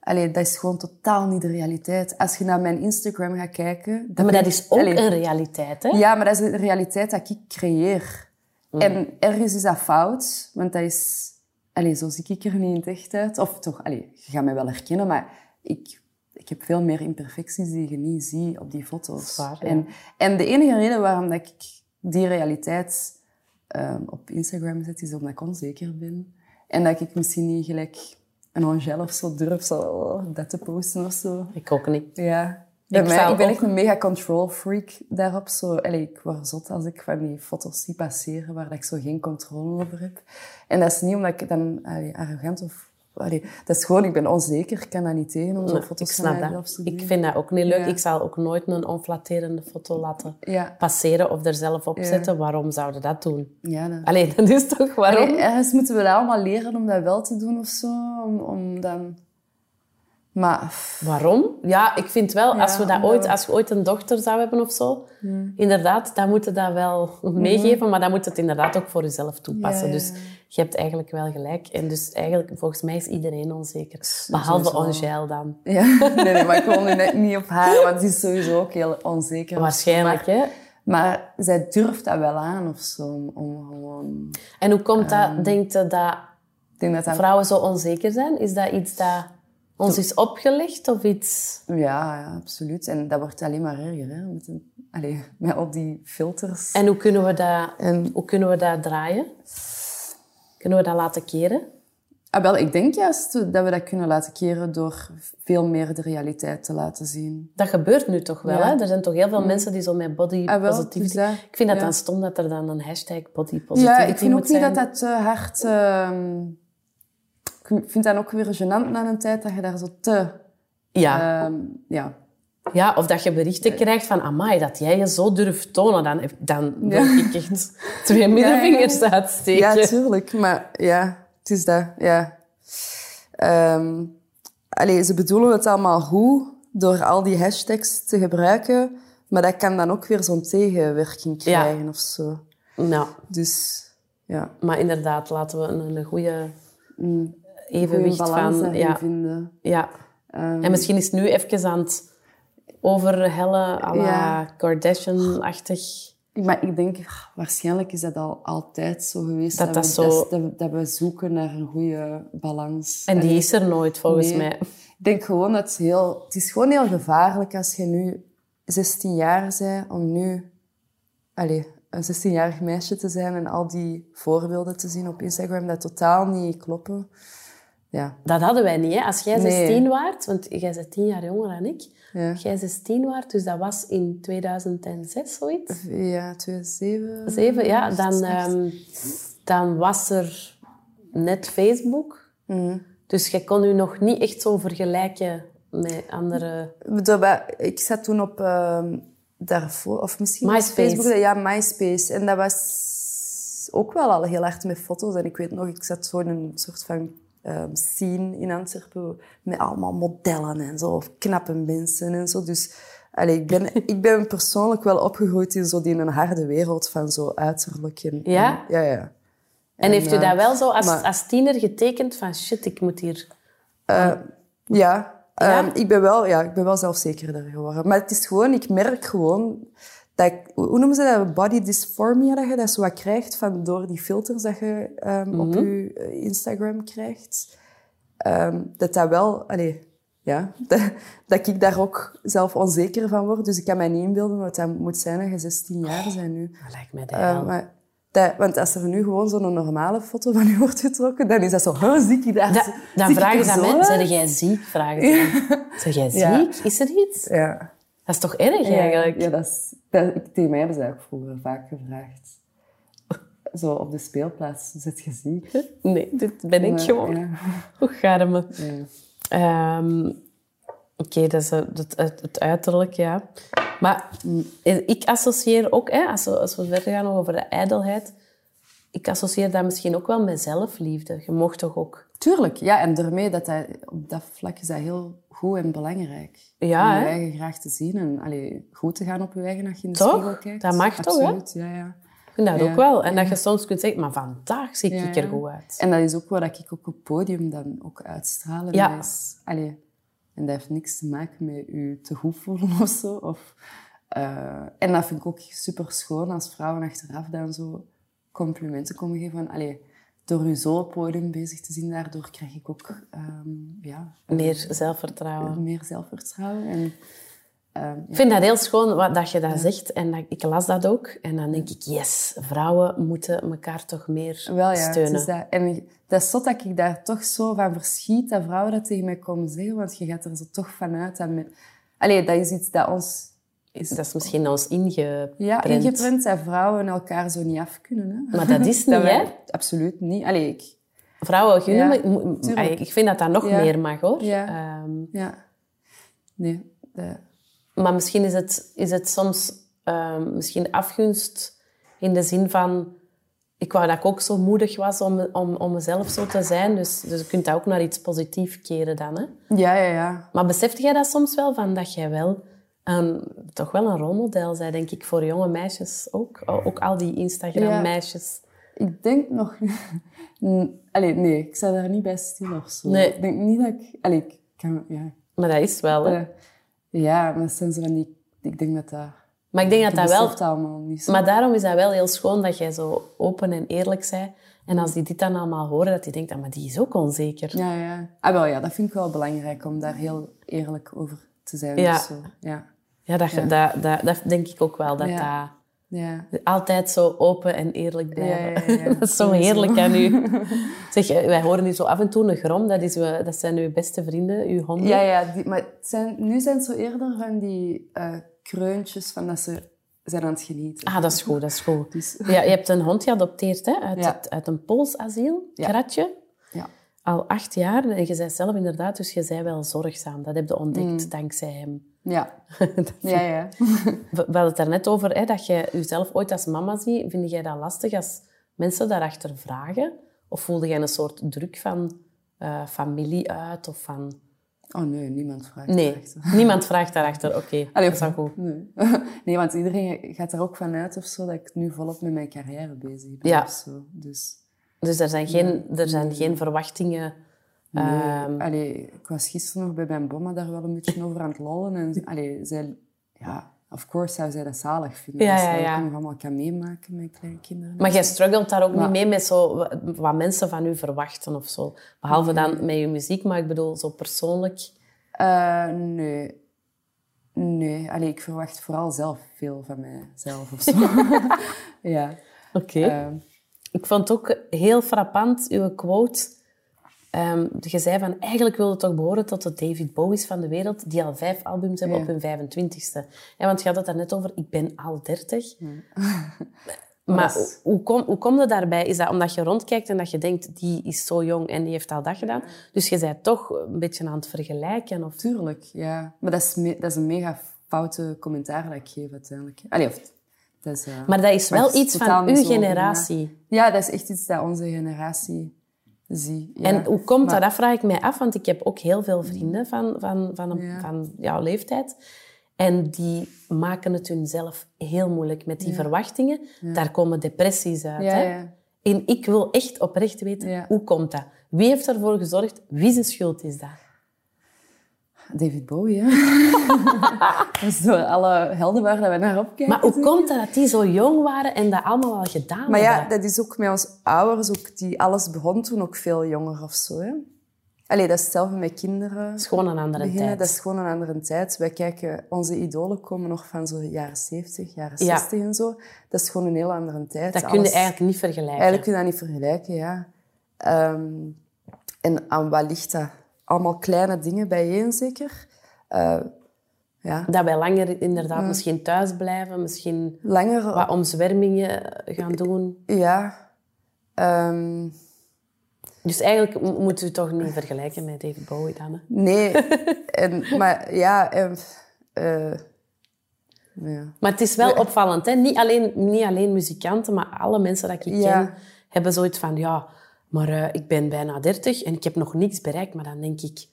Allee, dat is gewoon totaal niet de realiteit. Als je naar mijn Instagram gaat kijken... Maar dat is ook allee, een realiteit, hè? Ja, maar dat is de realiteit dat ik creëer. Mm. En ergens is dat fout, want dat is... Allee, zo zie ik er niet in het echt uit. Of toch, allee, je gaat mij wel herkennen, maar ik, ik heb veel meer imperfecties die je niet ziet op die foto's. waar, ja. en, en de enige reden waarom dat ik die realiteit ehm, op Instagram zet, is omdat ik onzeker ben. En dat ik misschien niet gelijk een Angel of zo durf zo, dat te posten of zo. Ik ook niet. Ja. Bij Ik mij, ik ben ook- echt een mega control freak daarop. Zo, allee, ik word zot als ik van die foto's zie passeren waar ik zo geen controle over heb. En dat is niet omdat ik dan allee, arrogant of... Allee, dat is gewoon, ik ben onzeker. Ik kan dat niet tegen om zo Nee, foto's te doen. Ik vind dat ook niet leuk. Ja. Ik zal ook nooit een onflatterende foto laten Ja, passeren of er zelf op zetten. Waarom zouden dat doen? ja dat... Allee, dat is toch waarom? Allee, ergens moeten we dat allemaal leren om dat wel te doen of zo. Om, om dan... Maar... Waarom? Ja, ik vind wel, als, we dat ooit, we- als je ooit een dochter zou hebben of zo, inderdaad, dan moet je dat wel meegeven, maar dan moet je het inderdaad ook voor jezelf toepassen. Dus je hebt eigenlijk wel gelijk. En dus eigenlijk, volgens mij is iedereen onzeker. Behalve. Angèle dan. Ja, nee, nee, maar ik wil nu net niet op haar, want die is sowieso ook heel onzeker. Waarschijnlijk, Maar- hè? Maar zij durft dat wel aan of zo, om, om gewoon... En hoe komt dat, Ehm. denkt je, dat... vrouwen zo onzeker zijn? Is dat iets dat ons is opgelegd of iets... Ja, ja, absoluut. En dat wordt alleen maar erger, hè. Met, een, allee, met al die filters. En hoe kunnen we dat, En- hoe kunnen we dat draaien? Kunnen we dat laten keren? Ah, wel, ik denk juist dat we dat kunnen laten keren door veel meer de realiteit te laten zien. Dat gebeurt nu toch wel, Ja. hè? Er zijn toch heel veel mensen die zo met body Ah, wel, dus dat- ik vind dat ja. dan stom dat er dan een hashtag body positivity Ja, ik vind ook moet niet zijn. dat dat te hard... ehm, ik vind dat ook weer gênant na een tijd dat je daar zo te... Ja. ehm, ja. ja, of dat je berichten krijgt van... Amai, dat jij je zo durft tonen. Dan, dan wil ik echt twee middelvingers ja. uitsteken. Ja, tuurlijk. Maar ja, het is dat. Ja. Ehm, allee, ze bedoelen het allemaal goed door al die hashtags te gebruiken. Maar dat kan dan ook weer zo'n tegenwerking Ja. krijgen of zo. Nou, Dus ja, maar inderdaad, laten we een, een goede goede evenwicht van... Ja, vinden. ja. Ehm, En misschien is het nu even aan het overhellen, à la Ja. Kardashian-achtig. Maar ik denk, ah, waarschijnlijk is dat al altijd zo geweest. Dat we, dat zo- dat, dat we zoeken naar een goede balans. En die is er nooit, volgens Nee. mij. Ik denk gewoon dat het heel... Het is gewoon heel gevaarlijk als je nu 16 jaar bent, om nu... Allez, een 16-jarig meisje te zijn en al die voorbeelden te zien op Instagram dat totaal niet kloppen. Ja, Dat hadden wij niet, hè. Als jij Nee. 16 waart, want jij bent 10 jaar jonger dan ik. Ja. Jij 16 waart, dus dat was in 2006, zoiets. ja 2007. Zeven, ja. Dan, ehm, dan was er net Facebook. Mhm. Dus je kon je nog niet echt zo vergelijken met andere... Ik zat toen op ehm, daarvoor, of misschien MySpace. Facebook. Ja, MySpace. En dat was ook wel al heel hard met foto's. En ik weet nog, ik zat zo in een soort van scene in Antwerpen met allemaal modellen en zo, of knappe mensen en zo. Dus allee, ik, ben, ik ben persoonlijk wel opgegroeid in, zo die in een harde wereld van zo uiterlijk. En, Ja? en- ja, ja. En, heeft u eh, dat wel zo als, maar- als tiener getekend van shit, ik moet hier... Ja, Ja? ehm, ik, ben wel, ja, ik ben wel zelfzekerder geworden. Maar het is gewoon, ik merk gewoon dat ik, hoe noemen ze dat? Body dysphoria, dat je dat zo wat krijgt van door die filters dat je ehm, op je eh, Instagram krijgt. Ehm, dat dat wel, allee, ja, dat, dat ik daar ook zelf onzeker van word. Dus ik kan mij niet inbeelden wat dat moet zijn dat je 16 jaar bent nu. Dat lijkt mij Eh, hel. maar dat, want als er nu gewoon zo'n normale foto van u wordt getrokken, dan is dat zo, huh, zie ik daar Da- zie dan vragen ze aan uit? zeg jij ziek? Vragen ze. Zeg jij Ja. ziek? Is er iets? Ja. Dat is toch erg eigenlijk? Ja, dat is, dat, ik, tegen mij hebben ze dat ook vroeger vaak gevraagd. Zo op de speelplaats, zit je ziek? Nee, dit ben ik Maar, gewoon. Ja. Hoe garme. Ja. Ehm, Oké, dat is het, het, het uiterlijk, ja. Maar ik associeer ook, hè, als, we, als we verder gaan over de ijdelheid, ik associeer dat misschien ook wel met zelfliefde. Je mocht toch ook... Tuurlijk, ja. En daarmee, dat dat, op dat vlak is dat heel goed en belangrijk. Ja, Om je hè? eigen graag te zien en allee, goed te gaan op je eigen als je in de Toch? spiegel kijkt. Dat mag toch, hè? Absoluut, ja, ja. Ik vind dat Ja. ook wel. En dat je soms kunt zeggen, maar vandaag zie ik er goed uit. En dat is ook wat ik ook op het podium dan ook uitstralen. Ja. Is, allee, en dat heeft niks te maken met je te goed voelen of zo. Of, eh, en dat vind ik ook super schoon als vrouwen achteraf dan zo complimenten komen geven. Van, allee, door je zo op het podium bezig te zien, daardoor krijg ik ook ehm, ja, Meer zelfvertrouwen. meer zelfvertrouwen. En, ehm, Ik vind dat heel schoon wat, dat je dat zegt. En dat, ik las dat ook. En dan denk ik, yes, vrouwen moeten elkaar toch meer Wel ja, het steunen. is dat. En dat is zot dat ik daar toch zo van verschiet, dat vrouwen dat tegen mij komen zeggen, want je gaat er zo toch vanuit dat... Met... Allee, dat is iets dat ons Dat is misschien ons ingeprent. ja, ingeprent, dat vrouwen elkaar zo niet af kunnen. Hè? Maar dat is niet, Dat hè? Absoluut niet. Allee, ik... Vrouwen gunnen... Ja, ik vind dat dat nog Ja. meer mag, hoor. Ja. Ehm, Ja. Nee. maar misschien is het, is het soms ehm, misschien afgunst in de zin van... Ik wou dat ik ook zo moedig was om, om, om mezelf zo te zijn. Dus, dus je kunt dat ook naar iets positiefs keren dan, hè? Ja, ja, ja. Maar beseft jij dat soms wel, van dat jij wel een, toch wel een rolmodel bent, denk ik, voor jonge meisjes ook? Ook al die Instagram-meisjes. Ik denk nog... Allee, nee, ik sta daar niet bij stil of zo. Nee. Ik denk niet dat ik... Allee, ik kan... Ja, Maar dat is wel, hè? Ja maar dat zijn zo van die... Ik denk dat dat Maar ik denk dat dat wel... allemaal niet zo. Maar daarom is dat wel heel schoon dat jij zo open en eerlijk bent. En als die dit dan allemaal horen, dat die denkt, ah, maar die is ook onzeker. Ja, ja. Ah, wel, ja, dat vind ik wel belangrijk om daar heel eerlijk over te zijn. Ja. zo. Ja. Ja, dat, Dat, dat, dat denk ik ook wel. Dat Ja. Ja. dat altijd zo open en eerlijk blijven. Dat is zo heerlijk aan u. Zeg, eh, wij horen nu zo af en toe een grom. Dat, is, uw- dat zijn uw beste vrienden, uw honden. Ja, ja die, maar zijn, nu zijn het zo eerder van die eh, kreuntjes van dat ze zijn aan het genieten. Ah, dat is goed, dat is goed. Dus, Ja, je hebt een hond geadopteerd hè? Uit, Ja. het, uit een Pools asiel, Ja. Kratje. ja. Al acht jaar. En je bent zelf inderdaad, dus je bent wel zorgzaam. Dat heb je ontdekt Mm. dankzij hem. Ja. ja, ja. We hadden het daarnet over hè, dat je jezelf ooit als mama ziet. Vind jij dat lastig als mensen daarachter vragen? Of voelde jij een soort druk van eh, familie uit? Of van... Oh nee, niemand vraagt Nee, erachter. niemand vraagt daarachter. Oké, dat is wel goed. Nee. nee, want iedereen gaat er ook vanuit of zo dat ik nu volop met mijn carrière bezig ben. Ja. Of zo. Dus Dus er zijn geen, er zijn geen verwachtingen. Nee. Ehm, Allee, ik was gisteren nog bij mijn bomma daar wel een beetje over aan het lollen. En allee, zij, ja, of course zou zij dat zalig vinden. Ja, dat ja, nog allemaal kan meemaken met kleine kinderen. maar jij struggelt daar ook Maar- niet mee met zo, wa- wat mensen van u verwachten of zo. Behalve dan met je muziek, maar ik bedoel zo persoonlijk. Eh, nee. Nee, allee, ik verwacht vooral zelf veel van mijzelf of zo. ja. Oké. Ehm, Ik vond het ook heel frappant, uw quote. Ehm, je zei van, eigenlijk wilde toch behoren tot de David Bowie's van de wereld, die al vijf albums hebben Ja. op hun 25ste. Ja, want je had het daarnet over, ik ben al 30. Maar hoe kom, hoe kom je daarbij? Is dat omdat je rondkijkt en dat je denkt, die is zo jong en die heeft al dat gedaan? Dus je bent toch een beetje aan het vergelijken? Of... Tuurlijk, ja. Maar dat is, me- dat is een mega foute commentaar dat ik geef uiteindelijk. Allee, of, dat is, eh, Maar dat is wel iets van uw generatie. na. Ja, dat is echt iets dat onze generatie ziet. Ja. En hoe komt Maar- dat? Dat vraag ik mij af, want ik heb ook heel veel vrienden van, van, van, een, Ja. van jouw leeftijd. En die maken het hunzelf heel moeilijk met die verwachtingen. Daar komen depressies uit. Hè? ja. En ik wil echt oprecht weten, hoe komt dat? Wie heeft ervoor gezorgd? Wie zijn schuld is dat? David Bowie, hè. dat is door alle helden waar dat we naar opkijken. Maar hoe komt dat dat die zo jong waren en dat allemaal al gedaan Maar ja, hebben? dat is ook met ons ouders, ook die alles begon toen ook veel jonger of zo. Hè? Allee, dat is hetzelfde met kinderen. Dat is gewoon een andere beginnen. tijd. Dat is gewoon een andere tijd. Wij kijken, onze idolen komen nog van zo jaren 70, jaren Ja. 60 en zo. Dat is gewoon een heel andere tijd. dat kun je eigenlijk niet vergelijken. Eigenlijk kun je dat niet vergelijken, ja. Ehm, en aan wat ligt dat? Allemaal kleine dingen bijeen, zeker. Eh, ja, Dat wij langer inderdaad misschien thuis blijven, misschien langer... wat omzwermingen gaan doen. Ja. Ehm, Dus eigenlijk m- moet u toch niet vergelijken met David Bowie dan. Hè? nee. en, maar ja... En, eh, ja. Maar het is wel opvallend. Hè? Niet, alleen, niet alleen muzikanten, maar alle mensen dat ik Ja. ken, hebben zoiets van... Ja, maar eh, ik ben bijna 30 en ik heb nog niks bereikt. Maar dan denk ik...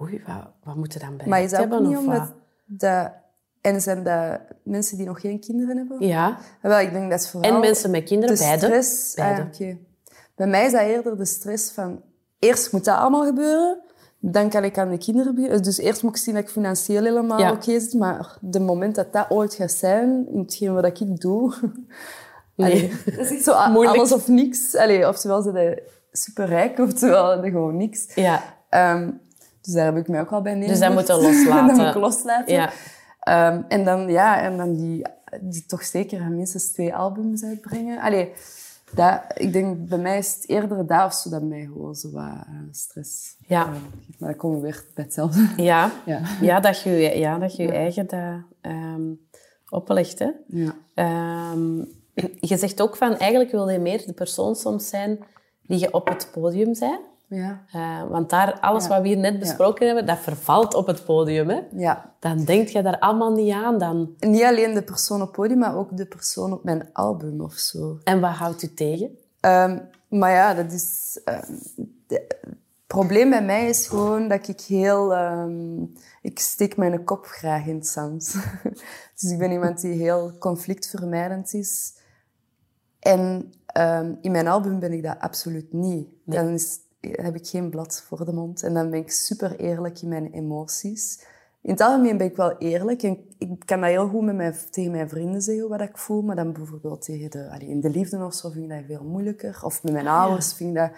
Oei, wat, wat moet je dan bereikt Maar is dat hebben? niet of omdat... Dat, en zijn dat mensen die nog geen kinderen hebben? Ja, Wel, ik denk dat is vooral... en mensen met kinderen, de beide. stress... ah, Beide. oké. Bij mij is dat eerder de stress van... Eerst moet dat allemaal gebeuren. Dan kan ik aan de kinderen beginnen. Dus eerst moet ik zien dat ik financieel helemaal Ja. oké zit. Maar de moment dat dat ooit gaat zijn, in hetgeen wat ik doe... Allee, dat is echt zo Moeilijk. alles of niks. Allee, oftewel zijn ze superrijk, oftewel ze gewoon niks. Ja, Ehm, dus daar heb ik mij ook al bij neergelegd. Dus dat moet je loslaten. dat moet ik loslaten. ja. Ehm, en dan, ja, en dan die, die toch zeker minstens twee albums uitbrengen. Allee, dat, ik denk, bij mij is het eerder dat of zo dat mij gewoon zo wat eh, stress Ja. eh, geeft. Maar dan komen we weer bij hetzelfde. Ja. Ja. Ja, dat je je, ja, dat je, je eigen dat, ehm, oplegt. Hè? Ja. Je zegt ook van, eigenlijk wil je meer de persoon soms zijn die je op het podium bent. Ja. Eh, want daar, alles Ja. wat we hier net besproken hebben, dat vervalt op het podium. Hè? ja. Dan denk je daar allemaal niet aan. Dan. Niet alleen de persoon op het podium, maar ook de persoon op mijn album of zo. En wat houdt u tegen? Ehm, maar ja, dat is... ehm, de- het probleem bij mij is gewoon dat ik heel... ehm, ik steek mijn kop graag in het zand. dus ik ben iemand die heel conflictvermijdend is. En ehm, in mijn album ben ik dat absoluut niet. Dan is, heb ik geen blad voor de mond. En dan ben ik super eerlijk in mijn emoties. in het algemeen ben ik wel eerlijk. En ik kan dat heel goed met mijn, tegen mijn vrienden zeggen wat ik voel. Maar dan bijvoorbeeld tegen de, allee, in de liefde of zo vind ik dat veel moeilijker. Of met mijn ouders vind ik dat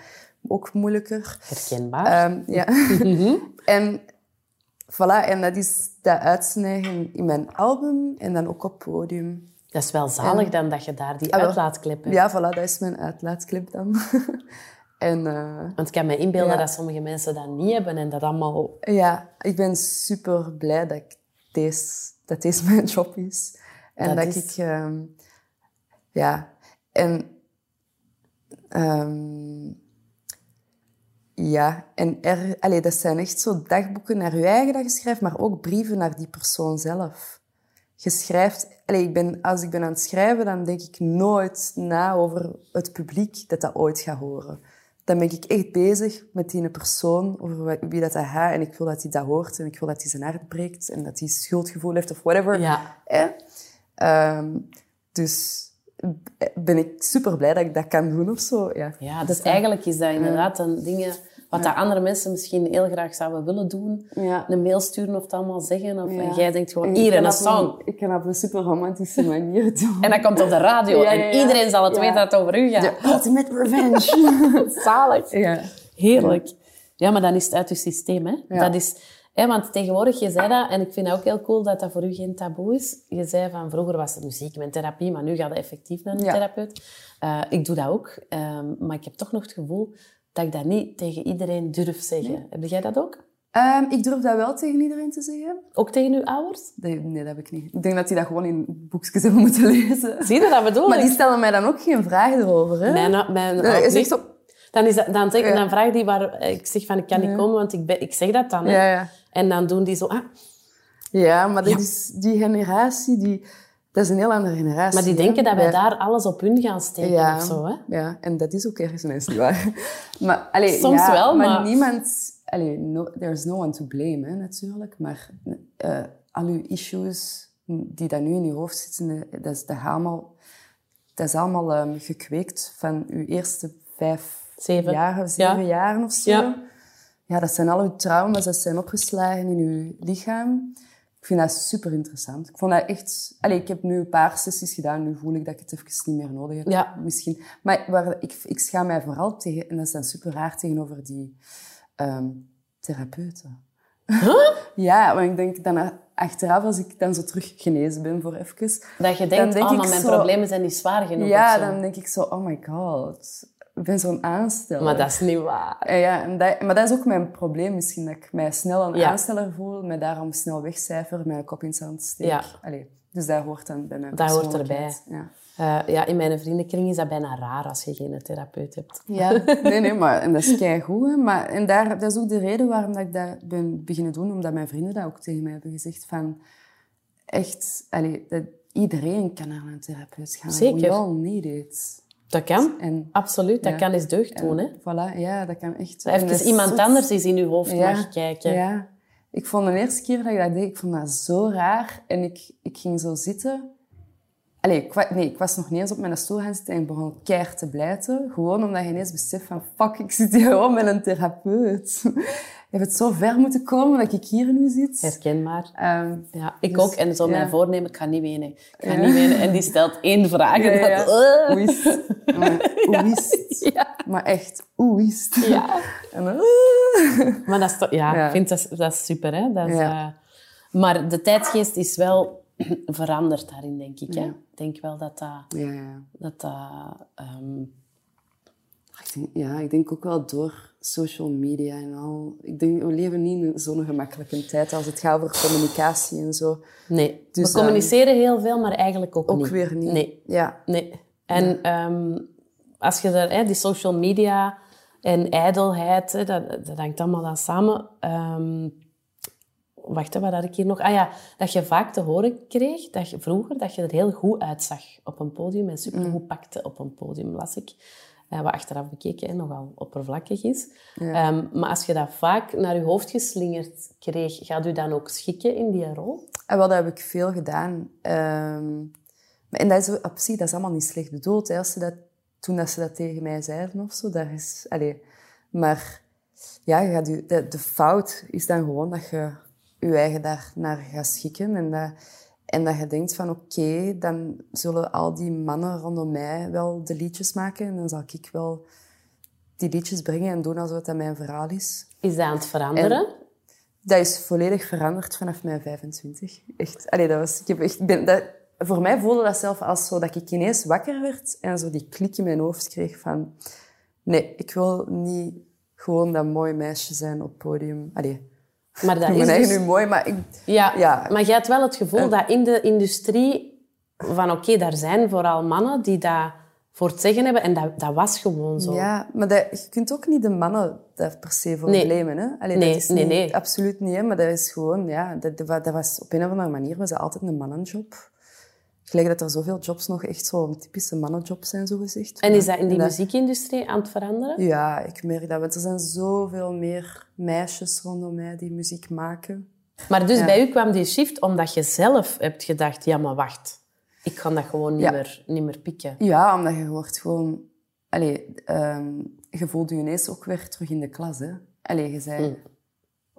ook moeilijker. Herkenbaar. Ehm, ja. en voilà, en dat is dat uitsnijgen in mijn album en dan ook op podium. Dat is wel zalig dan dat je daar die Ah, uitlaatklep hebt. Ja, voilà, dat is mijn uitlaatclip dan. en eh, Want ik kan me inbeelden Ja. dat sommige mensen dat niet hebben en dat allemaal... ja, ik ben super blij dat, ik deze, dat deze mijn job is. En Dat dat, is- ik... ehm, ja, en... ehm, ja, en er, allee, dat zijn echt zo dagboeken naar je eigen dat je schrijft, maar ook brieven naar die persoon zelf. Je schrijft... Allee, ik ben, als ik ben aan het schrijven, dan denk ik nooit na over het publiek dat dat ooit gaat horen. Dan ben ik echt bezig met die persoon, over wie dat gaat. En ik wil dat hij dat hoort en ik wil dat hij zijn hart breekt en dat hij schuldgevoel heeft of whatever. Ja. Ehm, dus ben ik super blij dat ik dat kan doen of zo. Ja, Ja, dus eigenlijk is dat inderdaad een dingen... Wat dat andere mensen misschien heel graag zouden willen doen. Ja. Een mail sturen of het allemaal zeggen. Of. En jij denkt gewoon, En hier, kan een song. Ik kan op een super romantische manier doen. En dat komt op de radio. En iedereen zal het weten dat het over u gaat. De ultimate revenge. Zalig. ja. Heerlijk. Ja, maar dan is het uit je systeem. Hè? Dat is, hè, want tegenwoordig, je zei dat, en ik vind het ook heel cool dat dat voor u geen taboe is. Je zei van, vroeger was het muziek, mijn therapie, maar nu gaat het effectief naar een Ja. therapeut. Eh, ik doe dat ook, ehm, maar ik heb toch nog het gevoel dat ik dat niet tegen iedereen durf zeggen. Heb jij dat ook? Ehm, ik durf dat wel tegen iedereen te zeggen. Ook tegen uw ouders? Nee, nee, dat heb ik niet. Ik denk dat die dat gewoon in boekjes hebben moeten lezen. Zie je dat bedoel Maar die stellen mij dan ook geen vragen erover. Hè? Mijn, mijn, Nee, nee. Dan, is dat, dan, zeg, Ja. dan vraag die waar ik zeg van ik kan niet komen, want ik, ben, ik zeg dat dan. Hè. Ja, ja. En dan doen die zo, ah, Ja, maar dat Ja. is die generatie, die, dat is een heel andere generatie. maar die denken dat wij daar alles op hun gaan steken ja, of zo. Hè. Ja, en dat is ook ergens niet waar. maar, allee, Soms ja, wel, maar- niemand... Allee, no, there's no one to blame, hè, natuurlijk. Maar eh, al uw issues die dan nu in je hoofd zitten, eh, dat is, dat allemaal, dat is allemaal ehm, gekweekt van uw eerste vijf Zeven. jaren, zeven Ja. jaren of zo. Ja. Ja, dat zijn al uw trauma's, dat zijn opgeslagen in uw lichaam. Ik vind dat super interessant. Ik vond dat echt... Allee, ik heb nu een paar sessies gedaan, nu voel ik dat ik het even niet meer nodig heb. Ja. Misschien. Maar waar, ik, ik schaam mij vooral tegen, en dat is dan super raar tegenover die ehm, therapeuten. Ja, want ik denk dan achteraf, als ik dan zo terug genezen ben voor even... Dat je Dan denkt, denk oh, ik maar mijn zo- problemen zijn niet zwaar genoeg. Ja, dan denk ik zo, oh my god. Ik ben zo'n aansteller. Maar dat is niet waar. Ja, ja en dat, maar dat is ook mijn probleem misschien, dat ik mij snel een Ja. aansteller voel, mij daarom snel wegcijfer, mijn kop in het zand steek. Ja. Allee, dus dat hoort dan bij mijn Dat hoort persoonlijkheid. Ja. Eh, ja, in mijn vriendenkring is dat bijna raar als je geen therapeut hebt. Ja, nee, nee, maar en dat is keigoed. hè. Maar, en daar, dat is ook de reden waarom dat ik dat ben beginnen doen, omdat mijn vrienden dat ook tegen mij hebben gezegd van... Echt, allee, dat iedereen kan naar een therapeut gaan. Zeker. We all need it. Dat kan. En, Absoluut, dat Ja. kan eens deugd doen. Hè? Voilà, ja, dat kan echt... Dat en dat even is iemand anders eens in je hoofd Ja, mag kijken. Ja. Ik vond de eerste keer dat ik dat deed, ik vond dat zo raar. En ik, ik ging zo zitten. Allee, ik, nee, ik was nog niet eens op mijn stoel gaan zitten en ik begon keihard te blijten. Gewoon omdat je ineens beseft van, fuck, ik zit hier gewoon met een therapeut. Je hebt het zo ver moeten komen dat ik hier nu zit. Herkenbaar. Ehm, Ja, ik Dus, ook. En zo ja. mijn voornemen, ik ga niet wenen. Ik ga Ja. niet wenen. En die stelt één vraag. ja, en dat. Hoe is het? Maar Hoe is het? Ja. Maar echt, hoe is het? Ja. En dan. Maar dat is, toch- ja, ik vind dat, dat is super. Hè? Dat is, eh, maar de tijdsgeest is wel veranderd daarin, denk ik. Hè? Ja. Ik denk wel dat dat... Ja, ja. dat, dat ehm, Ik denk, ja, ik denk ook wel door social media en al. Ik denk, we leven niet in zo'n gemakkelijke tijd als het gaat over communicatie en zo. nee, Dus, we communiceren heel veel, maar eigenlijk ook, Ook niet. weer niet. Nee, Ja. nee. En ehm, als je daar, hè, die social media en ijdelheid, hè, dat, dat hangt allemaal aan samen. Ehm, wacht, wat had ik hier nog? Ah ja, dat je vaak te horen kreeg, dat je vroeger, dat je er heel goed uitzag op een podium en supergoed pakte op een podium, las ik. Eh, wat achteraf bekeken hè, nogal oppervlakkig is. Ehm, maar als je dat vaak naar je hoofd geslingerd kreeg, gaat u dan ook schikken in die rol? En wel, dat heb ik veel gedaan. Ehm, en dat is, op zich, dat is allemaal niet slecht bedoeld. Hè, als ze dat, toen dat ze dat tegen mij zeiden of zo. Daar is, allee, maar ja, je gaat u, de, de fout is dan gewoon dat je je eigen daar naar gaat schikken. En dat, en dat je denkt van oké, dan zullen al die mannen rondom mij wel de liedjes maken. En dan zal ik wel die liedjes brengen en doen alsof dat mijn verhaal is. Is dat aan het veranderen? Dat is volledig veranderd vanaf mijn 25. Echt. Allee, dat was, ik heb echt, ben, dat, voor mij voelde dat zelf als zo dat ik ineens wakker werd en zo die klik in mijn hoofd kreeg van... Nee, ik wil niet gewoon dat mooie meisje zijn op het podium. Allee, maar dat ik is dus... nu mooi, maar ik... Ja, Ja. maar je hebt wel het gevoel dat in de industrie van oké, daar zijn vooral mannen die dat voor het zeggen hebben en dat, dat was gewoon zo. Ja, maar dat, je kunt ook niet de mannen daar per se voor Nee. blamen. Hè? Allee, Nee, dat is nee, niet- nee. Absoluut niet, hè? maar dat is gewoon... Ja, dat, dat was, op een of andere manier was dat altijd een mannenjob. Gelijk dat er zoveel jobs nog echt zo typische mannenjobs zijn, zo gezegd. En is dat in die muziekindustrie aan het veranderen? Ja, ik merk dat. Want er zijn zoveel meer meisjes rondom mij die muziek maken. Maar dus Ja. bij u kwam die shift omdat je zelf hebt gedacht, ja maar wacht, ik kan dat gewoon niet, Ja. meer, niet meer pikken. Ja, omdat je wordt gewoon... Allee, ehm, je voelt je ineens ook weer terug in de klas. Hè? Allee, je bent Mm.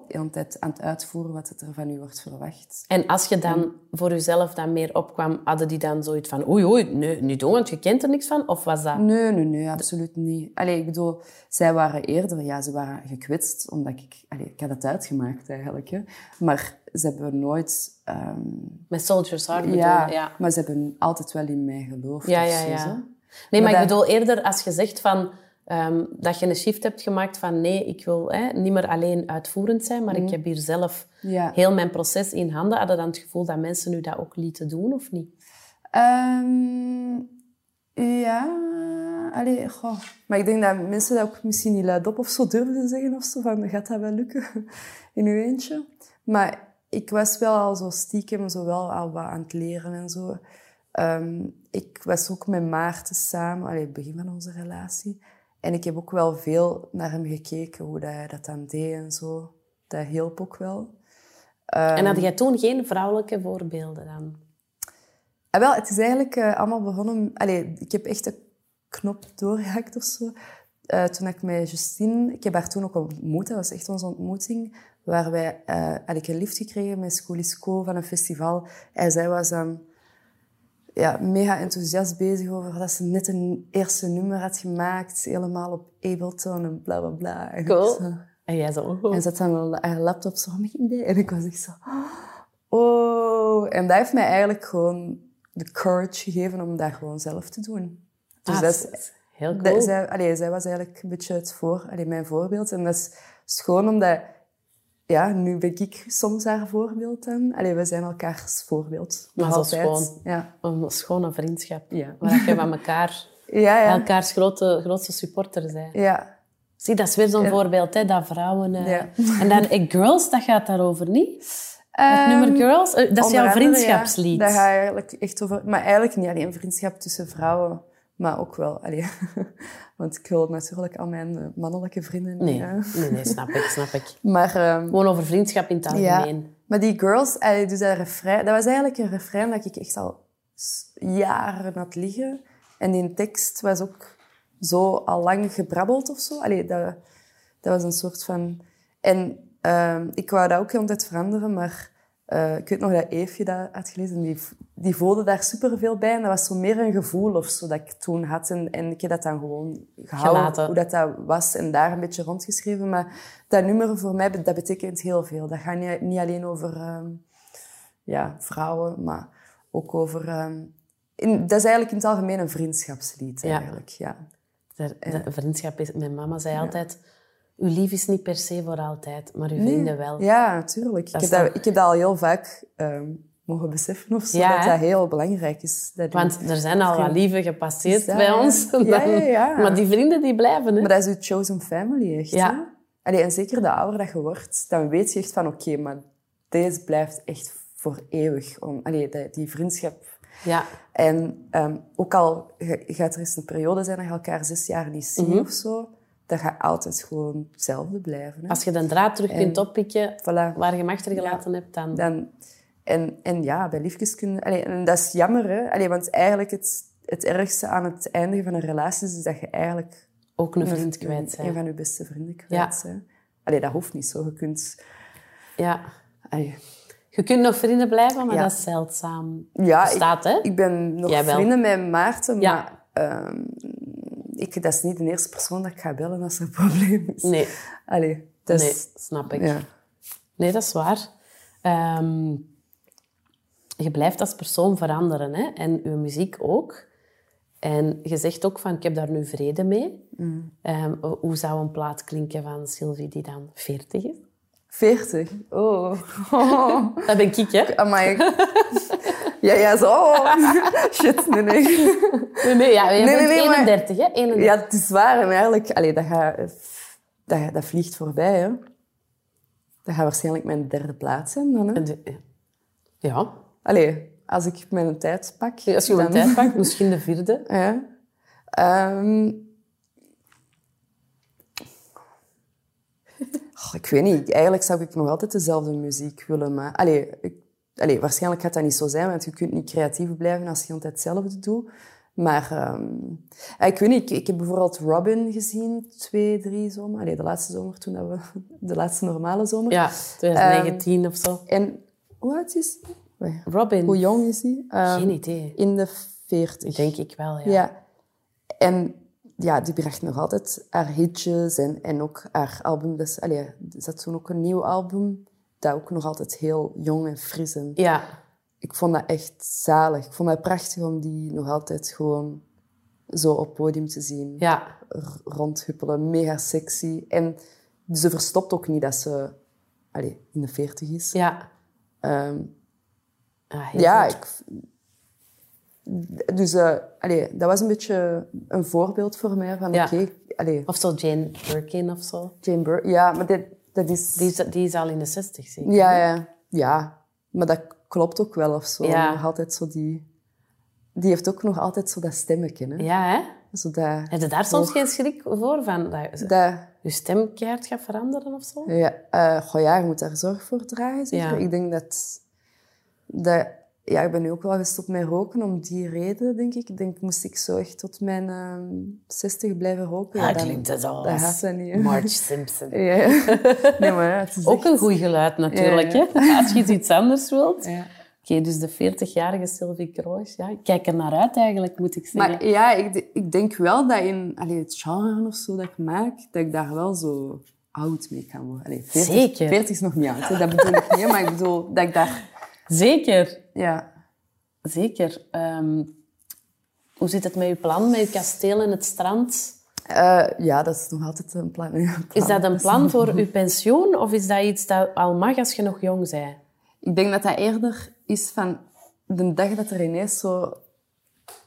De hele tijd aan het uitvoeren wat er van je wordt verwacht. En als je dan voor jezelf dan meer opkwam, hadden die dan zoiets van oei, oei, nee, niet doen, want je kent er niks van? Of was dat... Nee, nee, nee, absoluut niet. Allee, ik bedoel, zij waren eerder, ja, ze waren gekwetst, omdat ik... Allee, ik had het uitgemaakt eigenlijk, hè. Maar ze hebben nooit... ehm, Met Soldier's Heart bedoel ja, ja. maar ze hebben altijd wel in mij geloofd. Ja, ja, zo, ja. zo. Nee, maar, Maar ik bedoel eerder als je zegt van, ehm, dat je een shift hebt gemaakt van nee, ik wil hè, niet meer alleen uitvoerend zijn, maar ik heb hier zelf Ja. heel mijn proces in handen. Had je dan het gevoel dat mensen nu dat ook lieten doen of niet? Ehm, ja, allee, goh. Maar ik denk dat mensen dat ook misschien niet luidop of zo durfden zeggen of zo, van gaat dat wel lukken in uw eentje? Maar ik was wel al zo stiekem zo wel al wat aan het leren en zo. Ehm, ik was ook met Maarten samen, allee, het begin van onze relatie. En ik heb ook wel veel naar hem gekeken, hoe dat hij dat dan deed en zo. Dat hielp ook wel. Ehm, en had jij toen geen vrouwelijke voorbeelden dan? Ah, wel, het is eigenlijk eh, allemaal begonnen... Allee, ik heb echt een knop doorgehakt of zo. Eh, toen ik met Justine... Ik heb haar toen ook ontmoet. Dat was echt onze ontmoeting. Waar wij... had ik een lift gekregen met Scholisco van een festival. En zij was dan ja, mega enthousiast bezig over dat ze net een eerste nummer had gemaakt. Helemaal op Ableton en bla, bla, bla. En Cool. zo- En jij zo... oh. en zat wel haar laptop zo. En ik was echt zo... Oh. En dat heeft mij eigenlijk gewoon de courage gegeven om dat gewoon zelf te doen. Dus Ah, dat is... dat heel dat- cool. zij, allee, zij was eigenlijk een beetje het voor, allee, mijn voorbeeld. En dat is, gewoon omdat... Ja, nu ben ik soms haar voorbeeld dan. Allee, we zijn elkaars voorbeeld. Maar dat is gewoon- Ja. Een schone vriendschap. Ja. Waar je van elkaar, Ja, ja. elkaars grote, grootste supporter zijn. Ja. Zie, dat is weer zo'n voorbeeld, hè, dat vrouwen... eh. En dan eh, Girls, dat gaat daarover niet? Het Ehm, nummer Girls, eh, dat is jouw andere, vriendschapslied. Ja, daar ga je eigenlijk echt over... Maar eigenlijk niet alleen vriendschap tussen vrouwen, maar ook wel... Allee, want ik wil natuurlijk al mijn eh, mannelijke vrienden... Nee, ja. nee, nee, snap ik, snap ik. Maar, ehm, Gewoon over vriendschap in het ja, algemeen. maar die girls, allee, dus dat refrein... Dat was eigenlijk een refrein dat ik echt al jaren had liggen. En die tekst was ook zo al lang gebrabbeld of zo. Allee, dat, dat was een soort van... En ehm, ik wou dat ook heel de tijd veranderen, maar eh, ik weet nog dat Eefje dat had gelezen. en Die, die voelde daar superveel bij. En dat was zo meer een gevoel of zo dat ik toen had. En, en ik heb dat dan gewoon gehouden, Gelaten. hoe dat, dat was. En daar een beetje rondgeschreven. Maar dat nummer voor mij, dat betekent heel veel. Dat gaat niet, niet alleen over ehm, ja, vrouwen, maar ook over... ehm, in, dat is eigenlijk in het algemeen een vriendschapslied, eigenlijk. Ja. De, de vriendschap is... Mijn mama zei altijd... Uw lief is niet per se voor altijd, maar uw vrienden wel. Ja, natuurlijk. Ik heb, dat, ik heb dat al heel vaak ehm, mogen beseffen of zo, Ja, dat dat heel belangrijk is. Dat Want er zijn al wat lieven gepasseerd dat, bij ons. Ja, ja, ja. Maar die vrienden die blijven. Hè? Maar dat is je chosen family, echt. Ja. Allee, en zeker de ouder dat je wordt, dan weet je echt van, oké, maar deze blijft echt voor eeuwig. Om, allee, die, die vriendschap. Ja. En ehm, ook al gaat er eens een periode zijn dat je elkaar zes jaar niet ziet Mhm. of zo, dat gaat altijd gewoon hetzelfde blijven. Hè? Als je de draad terug kunt oppikken Voilà. waar je hem achtergelaten hebt, dan... Dan, en, en ja, bij liefdeskunde... Allee, en dat is jammer, hè. Allee, want eigenlijk het, het ergste aan het eindigen van een relatie is dat je eigenlijk Ook een vriend kwijt een zijn. van je beste vrienden Ja. kwijt bent. Allee, dat hoeft niet zo. Je kunt... Ja. Je kunt nog vrienden blijven, maar Ja. dat is zeldzaam. Ja, Bestaat, hè? ik, ik ben nog Jij wel. vrienden met Maarten, Ja. maar ehm, ik, dat is niet de eerste persoon dat ik ga bellen als er een probleem is. Nee, Allee, dus, nee, snap ik. ja. Nee, dat is waar. Ehm, je blijft als persoon veranderen hè? en je muziek ook. En je zegt ook van, ik heb daar nu vrede mee. Mm. Ehm, hoe zou een plaat klinken van Sylvie die dan 40 is? 40. Oh. Dat ben ik, hè? Amai. Ja, ja, zo. Shit, nee, nee. Nee, nee, ja, je Nee, bent nee, nee, maar- 31, hè? 31. Ja, het is waar. En eigenlijk, allee, dat, gaat, dat, dat vliegt voorbij, hè. Dat gaat waarschijnlijk mijn derde plaats zijn dan, hè. De- Ja, Allee, als ik mijn tijd pak. als je dan- tijd pakt, misschien de vierde. Ja. Ehm. Ik weet niet. Eigenlijk zou ik nog altijd dezelfde muziek willen maken. Allee, ik, allee, waarschijnlijk gaat dat niet zo zijn, want je kunt niet creatief blijven als je altijd hetzelfde doet. Maar ehm, ja, ik weet niet, ik, ik heb bijvoorbeeld Robin gezien, twee, drie zomer. Allee, de laatste zomer, toen dat we... De laatste normale zomer. Ja, 2019 of zo. En hoe oud is hij? Robin, Hoe jong is hij? Ehm, geen idee. In de veertig. Denk ik wel, ja. Ja. En ja, die bracht nog altijd haar hitjes en, en ook haar album. Dus, allee, er zat toen ook een nieuw album, dat ook nog altijd heel jong en fris en Ja, Ik vond dat echt zalig. Ik vond het prachtig om die nog altijd gewoon zo op podium te zien. ja. Rondhuppelen, mega sexy. En ze verstopt ook niet dat ze allee, in de veertig is. Ja. Ehm, Ah, ja, ik, dus eh, allee, dat was een beetje een voorbeeld voor mij van Ja. oké, allee, Of zo Jane Birkin of zo. Jane ja, maar dit, dat is... Die is, die is al in de 60, zeker? ja, ja, ja, maar dat klopt ook wel of zo. Ja. Nog altijd zo die... Die heeft ook nog altijd zo dat stemmetje, hè. Ja, hè? Zo dat, Heb je daar soms geen schrik voor? Van dat dat, je stem keihard gaat veranderen of zo? ja, eh, goh, ja, je moet daar zorg voor dragen, zeker. Ja. Ik denk dat, dat... Ja, ik ben nu ook wel gestopt met roken om die reden, denk ik. Ik denk, moest ik zo echt tot mijn ehm 60 blijven roken? Ja, dan- klinkt het al Dat als gaat dat niet, hè. Marge Simpson. Ja. Nee, maar ja, het is Ook echt- een goed geluid natuurlijk, Ja, hè? Als je iets anders wilt. Ja. Oké, dus de 40-jarige Sylvie Kroos. Ja, ik kijk er naar uit eigenlijk, moet ik zeggen. Maar ja, ik, ik denk wel dat in allee, het genre of zo dat ik maak, dat ik daar wel zo oud mee kan worden. Allee, 40, Zeker. 40 is nog niet oud, hè. dat bedoel ik niet. Maar ik bedoel dat ik daar... Zeker, Ja, zeker. Ehm, hoe zit het met je plan, met je kasteel en het strand? Eh, ja dat is nog altijd een plan. een plan. Is dat een plan voor je pensioen of is dat iets dat al mag als je nog jong bent? Ik denk dat dat eerder is van de dag dat er ineens zo...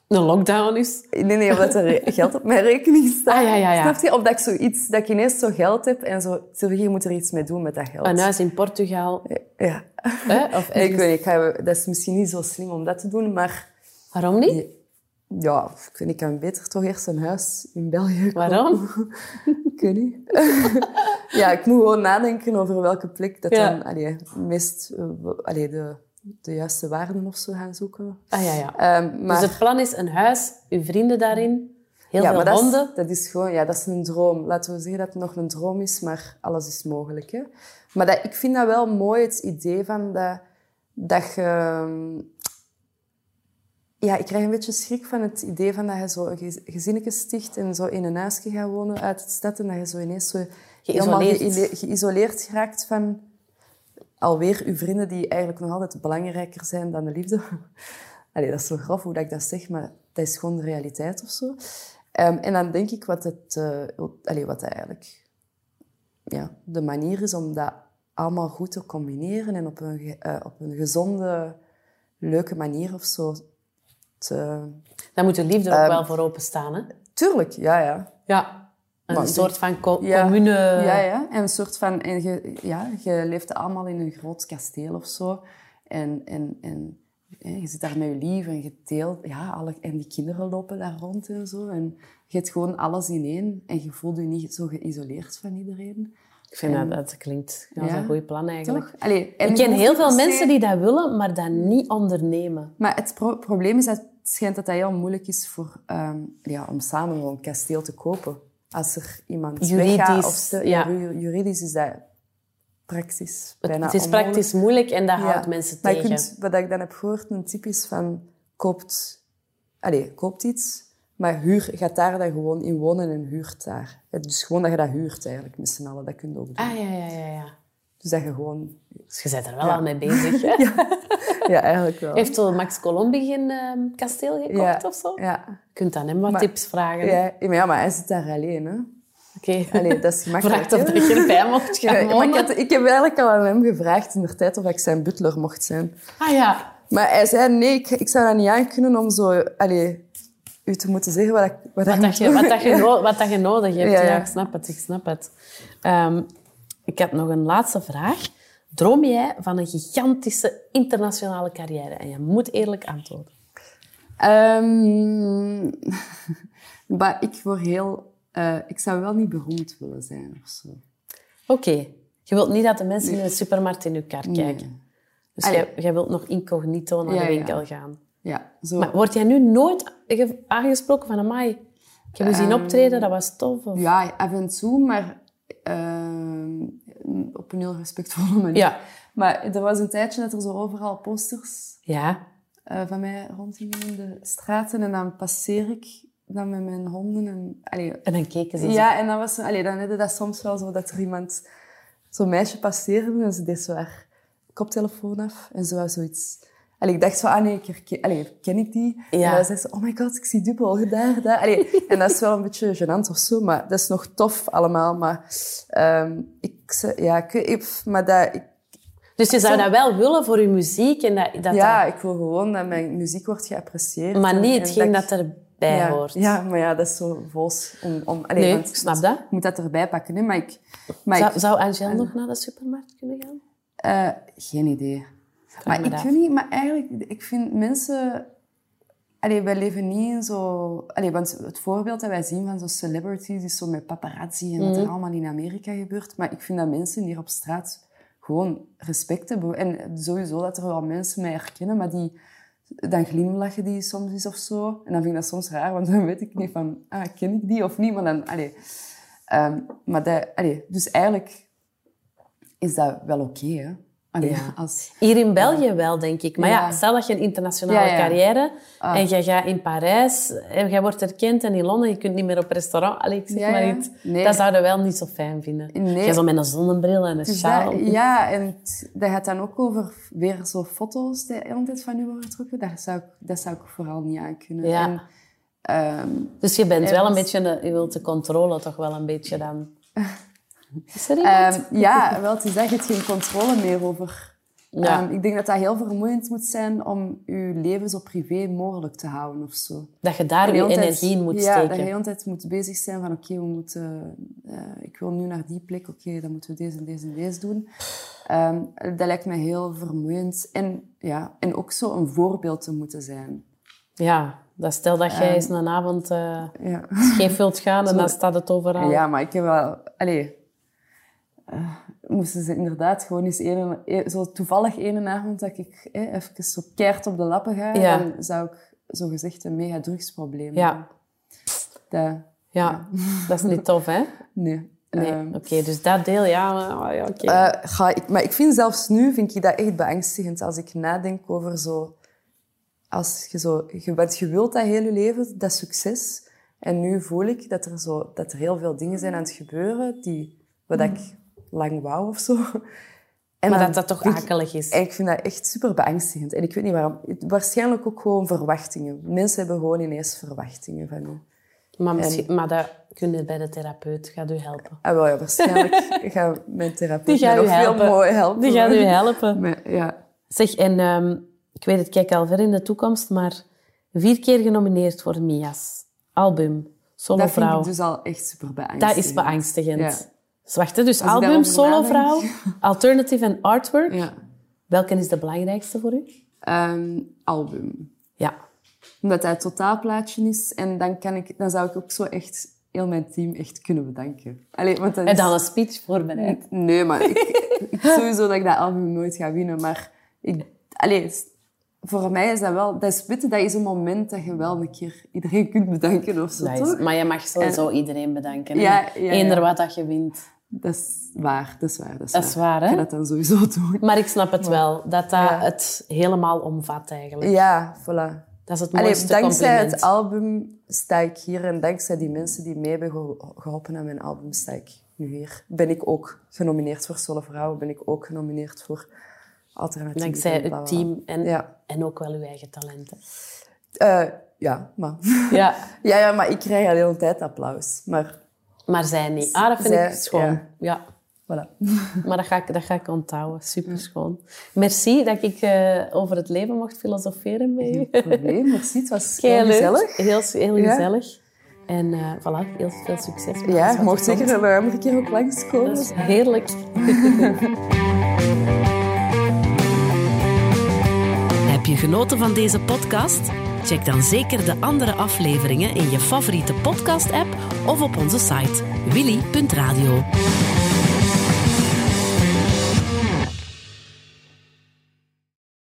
Een lockdown is? Nee, nee, of dat er geld op mijn rekening staat. Ah, ja, ja, ja. Snap je? Of dat ik zoiets... Dat ik ineens zo geld heb en zo... Sylvie, je moet er iets mee doen met dat geld. Een huis in Portugal? Ja. Of Nee, ik weet niet, ik ga, dat is misschien niet zo slim om dat te doen, maar... Waarom niet? Ja, ik weet niet, ik kan beter toch eerst een huis in België kopen. Waarom? Ik weet niet. ja, ik moet gewoon nadenken over welke plek dat Ja. dan allee, meest eh, allee, de, de juiste waarden of zo gaan zoeken. Ah ja, ja. Ehm, maar Dus het plan is een huis, uw vrienden daarin, heel ja, veel maar dat is, honden. dat is gewoon, ja, dat is een droom. Laten we zeggen dat het nog een droom is, maar alles is mogelijk. Hè? Maar dat, ik vind dat wel mooi, het idee van dat, dat je... ehm, Ja, ik krijg een beetje schrik van het idee van dat je zo een gez- gezinnetje sticht en zo in een huisje gaat wonen uit het stad en dat je zo ineens zo helemaal Geïsoleerd. geïle- geïsoleerd geraakt van alweer uw vrienden die eigenlijk nog altijd belangrijker zijn dan de liefde. Allee, dat is zo grof hoe dat ik dat zeg, maar dat is gewoon de realiteit of zo. Ehm, en dan denk ik wat, het, eh, allee, wat eigenlijk ja, de manier is om dat allemaal goed te combineren en op een, eh, op een gezonde, leuke manier of zo te... Daar moet de liefde ook Ehm, wel voor openstaan, hè? Tuurlijk, ja, ja. Ja. Een Maar soort van co- Ja, commune... Ja, ja. En een soort van... En je, ja, je leeft allemaal in een groot kasteel of zo. En, en, en je zit daar met je lief en je deelt... Ja, alle, en die kinderen lopen daar rond en zo. En je hebt gewoon alles in één. En je voelt je niet zo geïsoleerd van iedereen. Ik vind dat, dat klinkt als Ja. een goed plan eigenlijk. Allee, Ik ken heel veel mensen die dat willen, maar dat niet ondernemen. Maar het pro- probleem is dat het schijnt dat dat heel moeilijk is voor, ehm, ja, om samen een kasteel te kopen. Als er iemand Juridisch, weggaat of ze- ja. ju- juridisch is dat praktisch Het, bijna het is onmogelijk. praktisch moeilijk en dat Ja. houdt mensen maar tegen. kunt, wat ik dan heb gehoord, een tip is van koopt, allez, koopt iets, maar huur, gaat daar dan gewoon in wonen en huurt daar. Het- Dus gewoon dat je dat huurt eigenlijk met z'n allen, dat kun je ook doen. Ah, ja, ja, ja, ja. Dus dat je gewoon, Dus je bent er wel Ja. al mee bezig, hè? ja eigenlijk wel. Heeft Max Colombi geen ehm, kasteel gekocht ja, of zo? Ja. Je kunt aan hem wat Maar- tips vragen. Ja, maar ja, maar hij zit daar alleen, hè. Oké. Allee, dat is gemakkelijk. Vraag of dat je erbij mocht gaan Ja, maar ik, had- ik heb eigenlijk al aan hem gevraagd in de tijd of ik zijn butler mocht zijn. Ah ja. Maar hij zei, nee, ik, ik zou dat niet aankunnen om zo... Allee, u te moeten zeggen wat ik... Wat, Wat, dat je, wat, dat je no- wat dat je nodig hebt. Ja, Ja, ja. ik snap het, ik snap het. Ehm, ik heb nog een laatste vraag. Droom jij van een gigantische internationale carrière? En je moet eerlijk antwoorden. Ehm, maar ik word heel... eh, ik zou wel niet beroemd willen zijn of zo. Oké. Je wilt niet dat de mensen in de supermarkt in je kar kijken. Dus jij, jij wilt nog incognito naar Ja, de ja. winkel gaan. Ja, zo. Maar word jij nu nooit ge- aangesproken van... Amai, ik heb je zien Ehm, optreden, dat was tof. Of... Ja, af en toe, maar ehm, op een heel respectvolle manier. Ja. Maar er was een tijdje dat er zo overal posters Ja. eh, van mij rondgingen in de straten. En dan passeer ik dan met mijn honden. En, allee, En dan keken ze zo. ja, en dan, was, allee, dan had je dat soms wel zo dat er iemand, zo'n meisje passeerde en ze deed zo haar koptelefoon af en zo zoiets. Allee, ik dacht zo, ah nee, ik allee, ken ik die? Ja. En dan zei ze, oh my god, ik zie dubbel, daar, daar. Allee, en dat is wel een beetje gênant of zo, maar dat is nog tof allemaal. Maar ehm, ik, ja, ik, maar dat, ik, Dus je zou dat wel willen voor je muziek. En dat, dat ja, ik wil gewoon dat mijn muziek wordt geapprecieerd. dat- maar niet en hetgeen ik- dat erbij ja, hoort. Ja, maar ja, dat is zo vols. Om, om, allee, Nee, want ik snap dat. Ik moet dat erbij pakken, hè, maar ik... Maar Zou, ik zou Angel nog naar de supermarkt kunnen gaan? eh, geen idee. Maar ik weet niet, maar eigenlijk, ik vind mensen... Allee, wij leven niet in zo... Allee, want het voorbeeld dat wij zien van zo'n celebrities is zo met paparazzi en wat er allemaal in Amerika gebeurt. Maar ik vind dat mensen hier op straat gewoon respect hebben. En sowieso dat er wel mensen mij herkennen, maar die... Dan glimlachen die soms eens of zo. En dan vind ik dat soms raar, want dan weet ik niet van... Ah, ken ik die of niet? Maar dan... Allee, Ehm, maar dat, allee, dus eigenlijk is dat wel oké, hè? Allee, Ja. als, Hier in België wel, denk ik. Maar ja, stel dat je een internationale carrière Ah. en jij gaat in Parijs en jij wordt erkend en in Londen, je kunt niet meer op restaurant. Allee, ik zeg maar iets. Nee. Dat zouden we wel niet zo fijn vinden. Nee. Jij zo met een zonnebril en een dus sjaal. dat, ja, en dat gaat dan ook over weer zo foto's die de hele tijd van u worden getrokken. Dat zou, ik, dat zou ik vooral niet aan kunnen. Ja. En, ehm, Dus je bent En wel een beetje, je wilt de controle toch wel een beetje dan... Is er ehm, ja, wel, het dat je hebt geen controle meer over... Ja. Ehm, ik denk dat dat heel vermoeiend moet zijn om je leven zo privé mogelijk te houden of zo. dat je daar je tijd- energie in moet ja, dat je steken. de hele tijd moet bezig zijn van oké, we moeten... eh, ik wil nu naar die plek, oké, dan moeten we deze en deze en deze doen. Ehm, dat lijkt me heel vermoeiend. En, ja, en ook zo een voorbeeld te moeten zijn. Ja, dat stel dat jij eens een avond eh Ja, scheef wilt gaan en dan staat het overal. ja maar ik heb wel... Allee, eh, moesten ze inderdaad gewoon eens een, een- zo toevallig ene avond dat ik eh, even zo keert op de lappen ga, Ja. dan zou ik zogezegd een mega drugsprobleem Ja. hebben. Dat, Ja, dat is niet tof, hè? nee. Nee, Ehm, oké, dus dat deel, ja. Eh, ga ik, maar ik vind zelfs nu vind ik dat echt beangstigend als ik nadenk over zo. Als je zo, je, want je wilt dat hele leven, dat succes. En nu voel ik dat er, zo, dat er heel veel dingen zijn aan het gebeuren die, wat ik lang wou of zo. En maar dan dat dat toch vind ik- akelig is. En ik vind dat echt super beangstigend. En ik weet niet waarom. Waarschijnlijk ook gewoon verwachtingen. Mensen hebben gewoon ineens verwachtingen van je. Maar, misschien, maar dat kun je bij de therapeut, gaat u helpen. Ah, wel, ja, waarschijnlijk gaat mijn therapeut Die gaat u helpen. mooi helpen. Die gaat u helpen. Maar, ja. Zeg, en ehm, ik weet het, kijk al ver in de toekomst, maar vier keer genomineerd voor Mia's album, Solo Dat vind Vrouw. ik dus al echt super beangstigend. Dat is beangstigend. Ja. Dus wacht, hè, dus Als album, daarover Solo nadenk. Vrouw, Alternative en Artwork. Ja. Welke is de belangrijkste voor u? Ehm, album. Ja. Omdat dat het totaalplaatje is. En dan, kan ik, dan zou ik ook zo echt heel mijn team echt kunnen bedanken. Allee, want dat En is... dan een speech voorbereid. Nee, maar ik, sowieso dat ik dat album nooit ga winnen. Maar ik, allee, voor mij is dat wel... Dat is, dat is een moment dat je wel een keer iedereen kunt bedanken of zo, maar je mag sowieso iedereen bedanken. Ja, ja, ja. Eender wat dat je wint. Dat is waar, dat is waar. Dat is, Dat is waar, hè? Ik ga dat dan sowieso doen. Maar ik snap het wel, dat dat Ja. het helemaal omvat eigenlijk. Ja, voilà. Dat is het Allee, mooiste dankzij compliment. het album sta ik hier en dankzij die mensen die mee hebben geho- geholpen aan mijn album sta ik nu hier. Ben ik ook genomineerd voor Solo Vrouwen, ben ik ook genomineerd voor Alternatief. Dankzij het team en, Ja. en ook wel uw eigen talenten. Eh, ja, maar... Ja, ja, ja, maar ik krijg al de hele tijd applaus. Maar maar zij niet. Ah, dat vind Zij- ik schoon. ja. Ja. voilà. Maar dat ga ik, dat ga ik onthouden. Super schoon. Merci dat ik eh, over het leven mocht filosoferen met u. Geen probleem, merci. Het was heel Keileuk. gezellig. Heel, heel Ja. gezellig. En eh voilà, heel veel succes. met Ja, je mocht er zeker een andere keer ook langskomen. Dat is heerlijk. Heb je genoten van deze podcast? Check dan zeker de andere afleveringen in je favoriete podcast-app of op onze site willy.radio.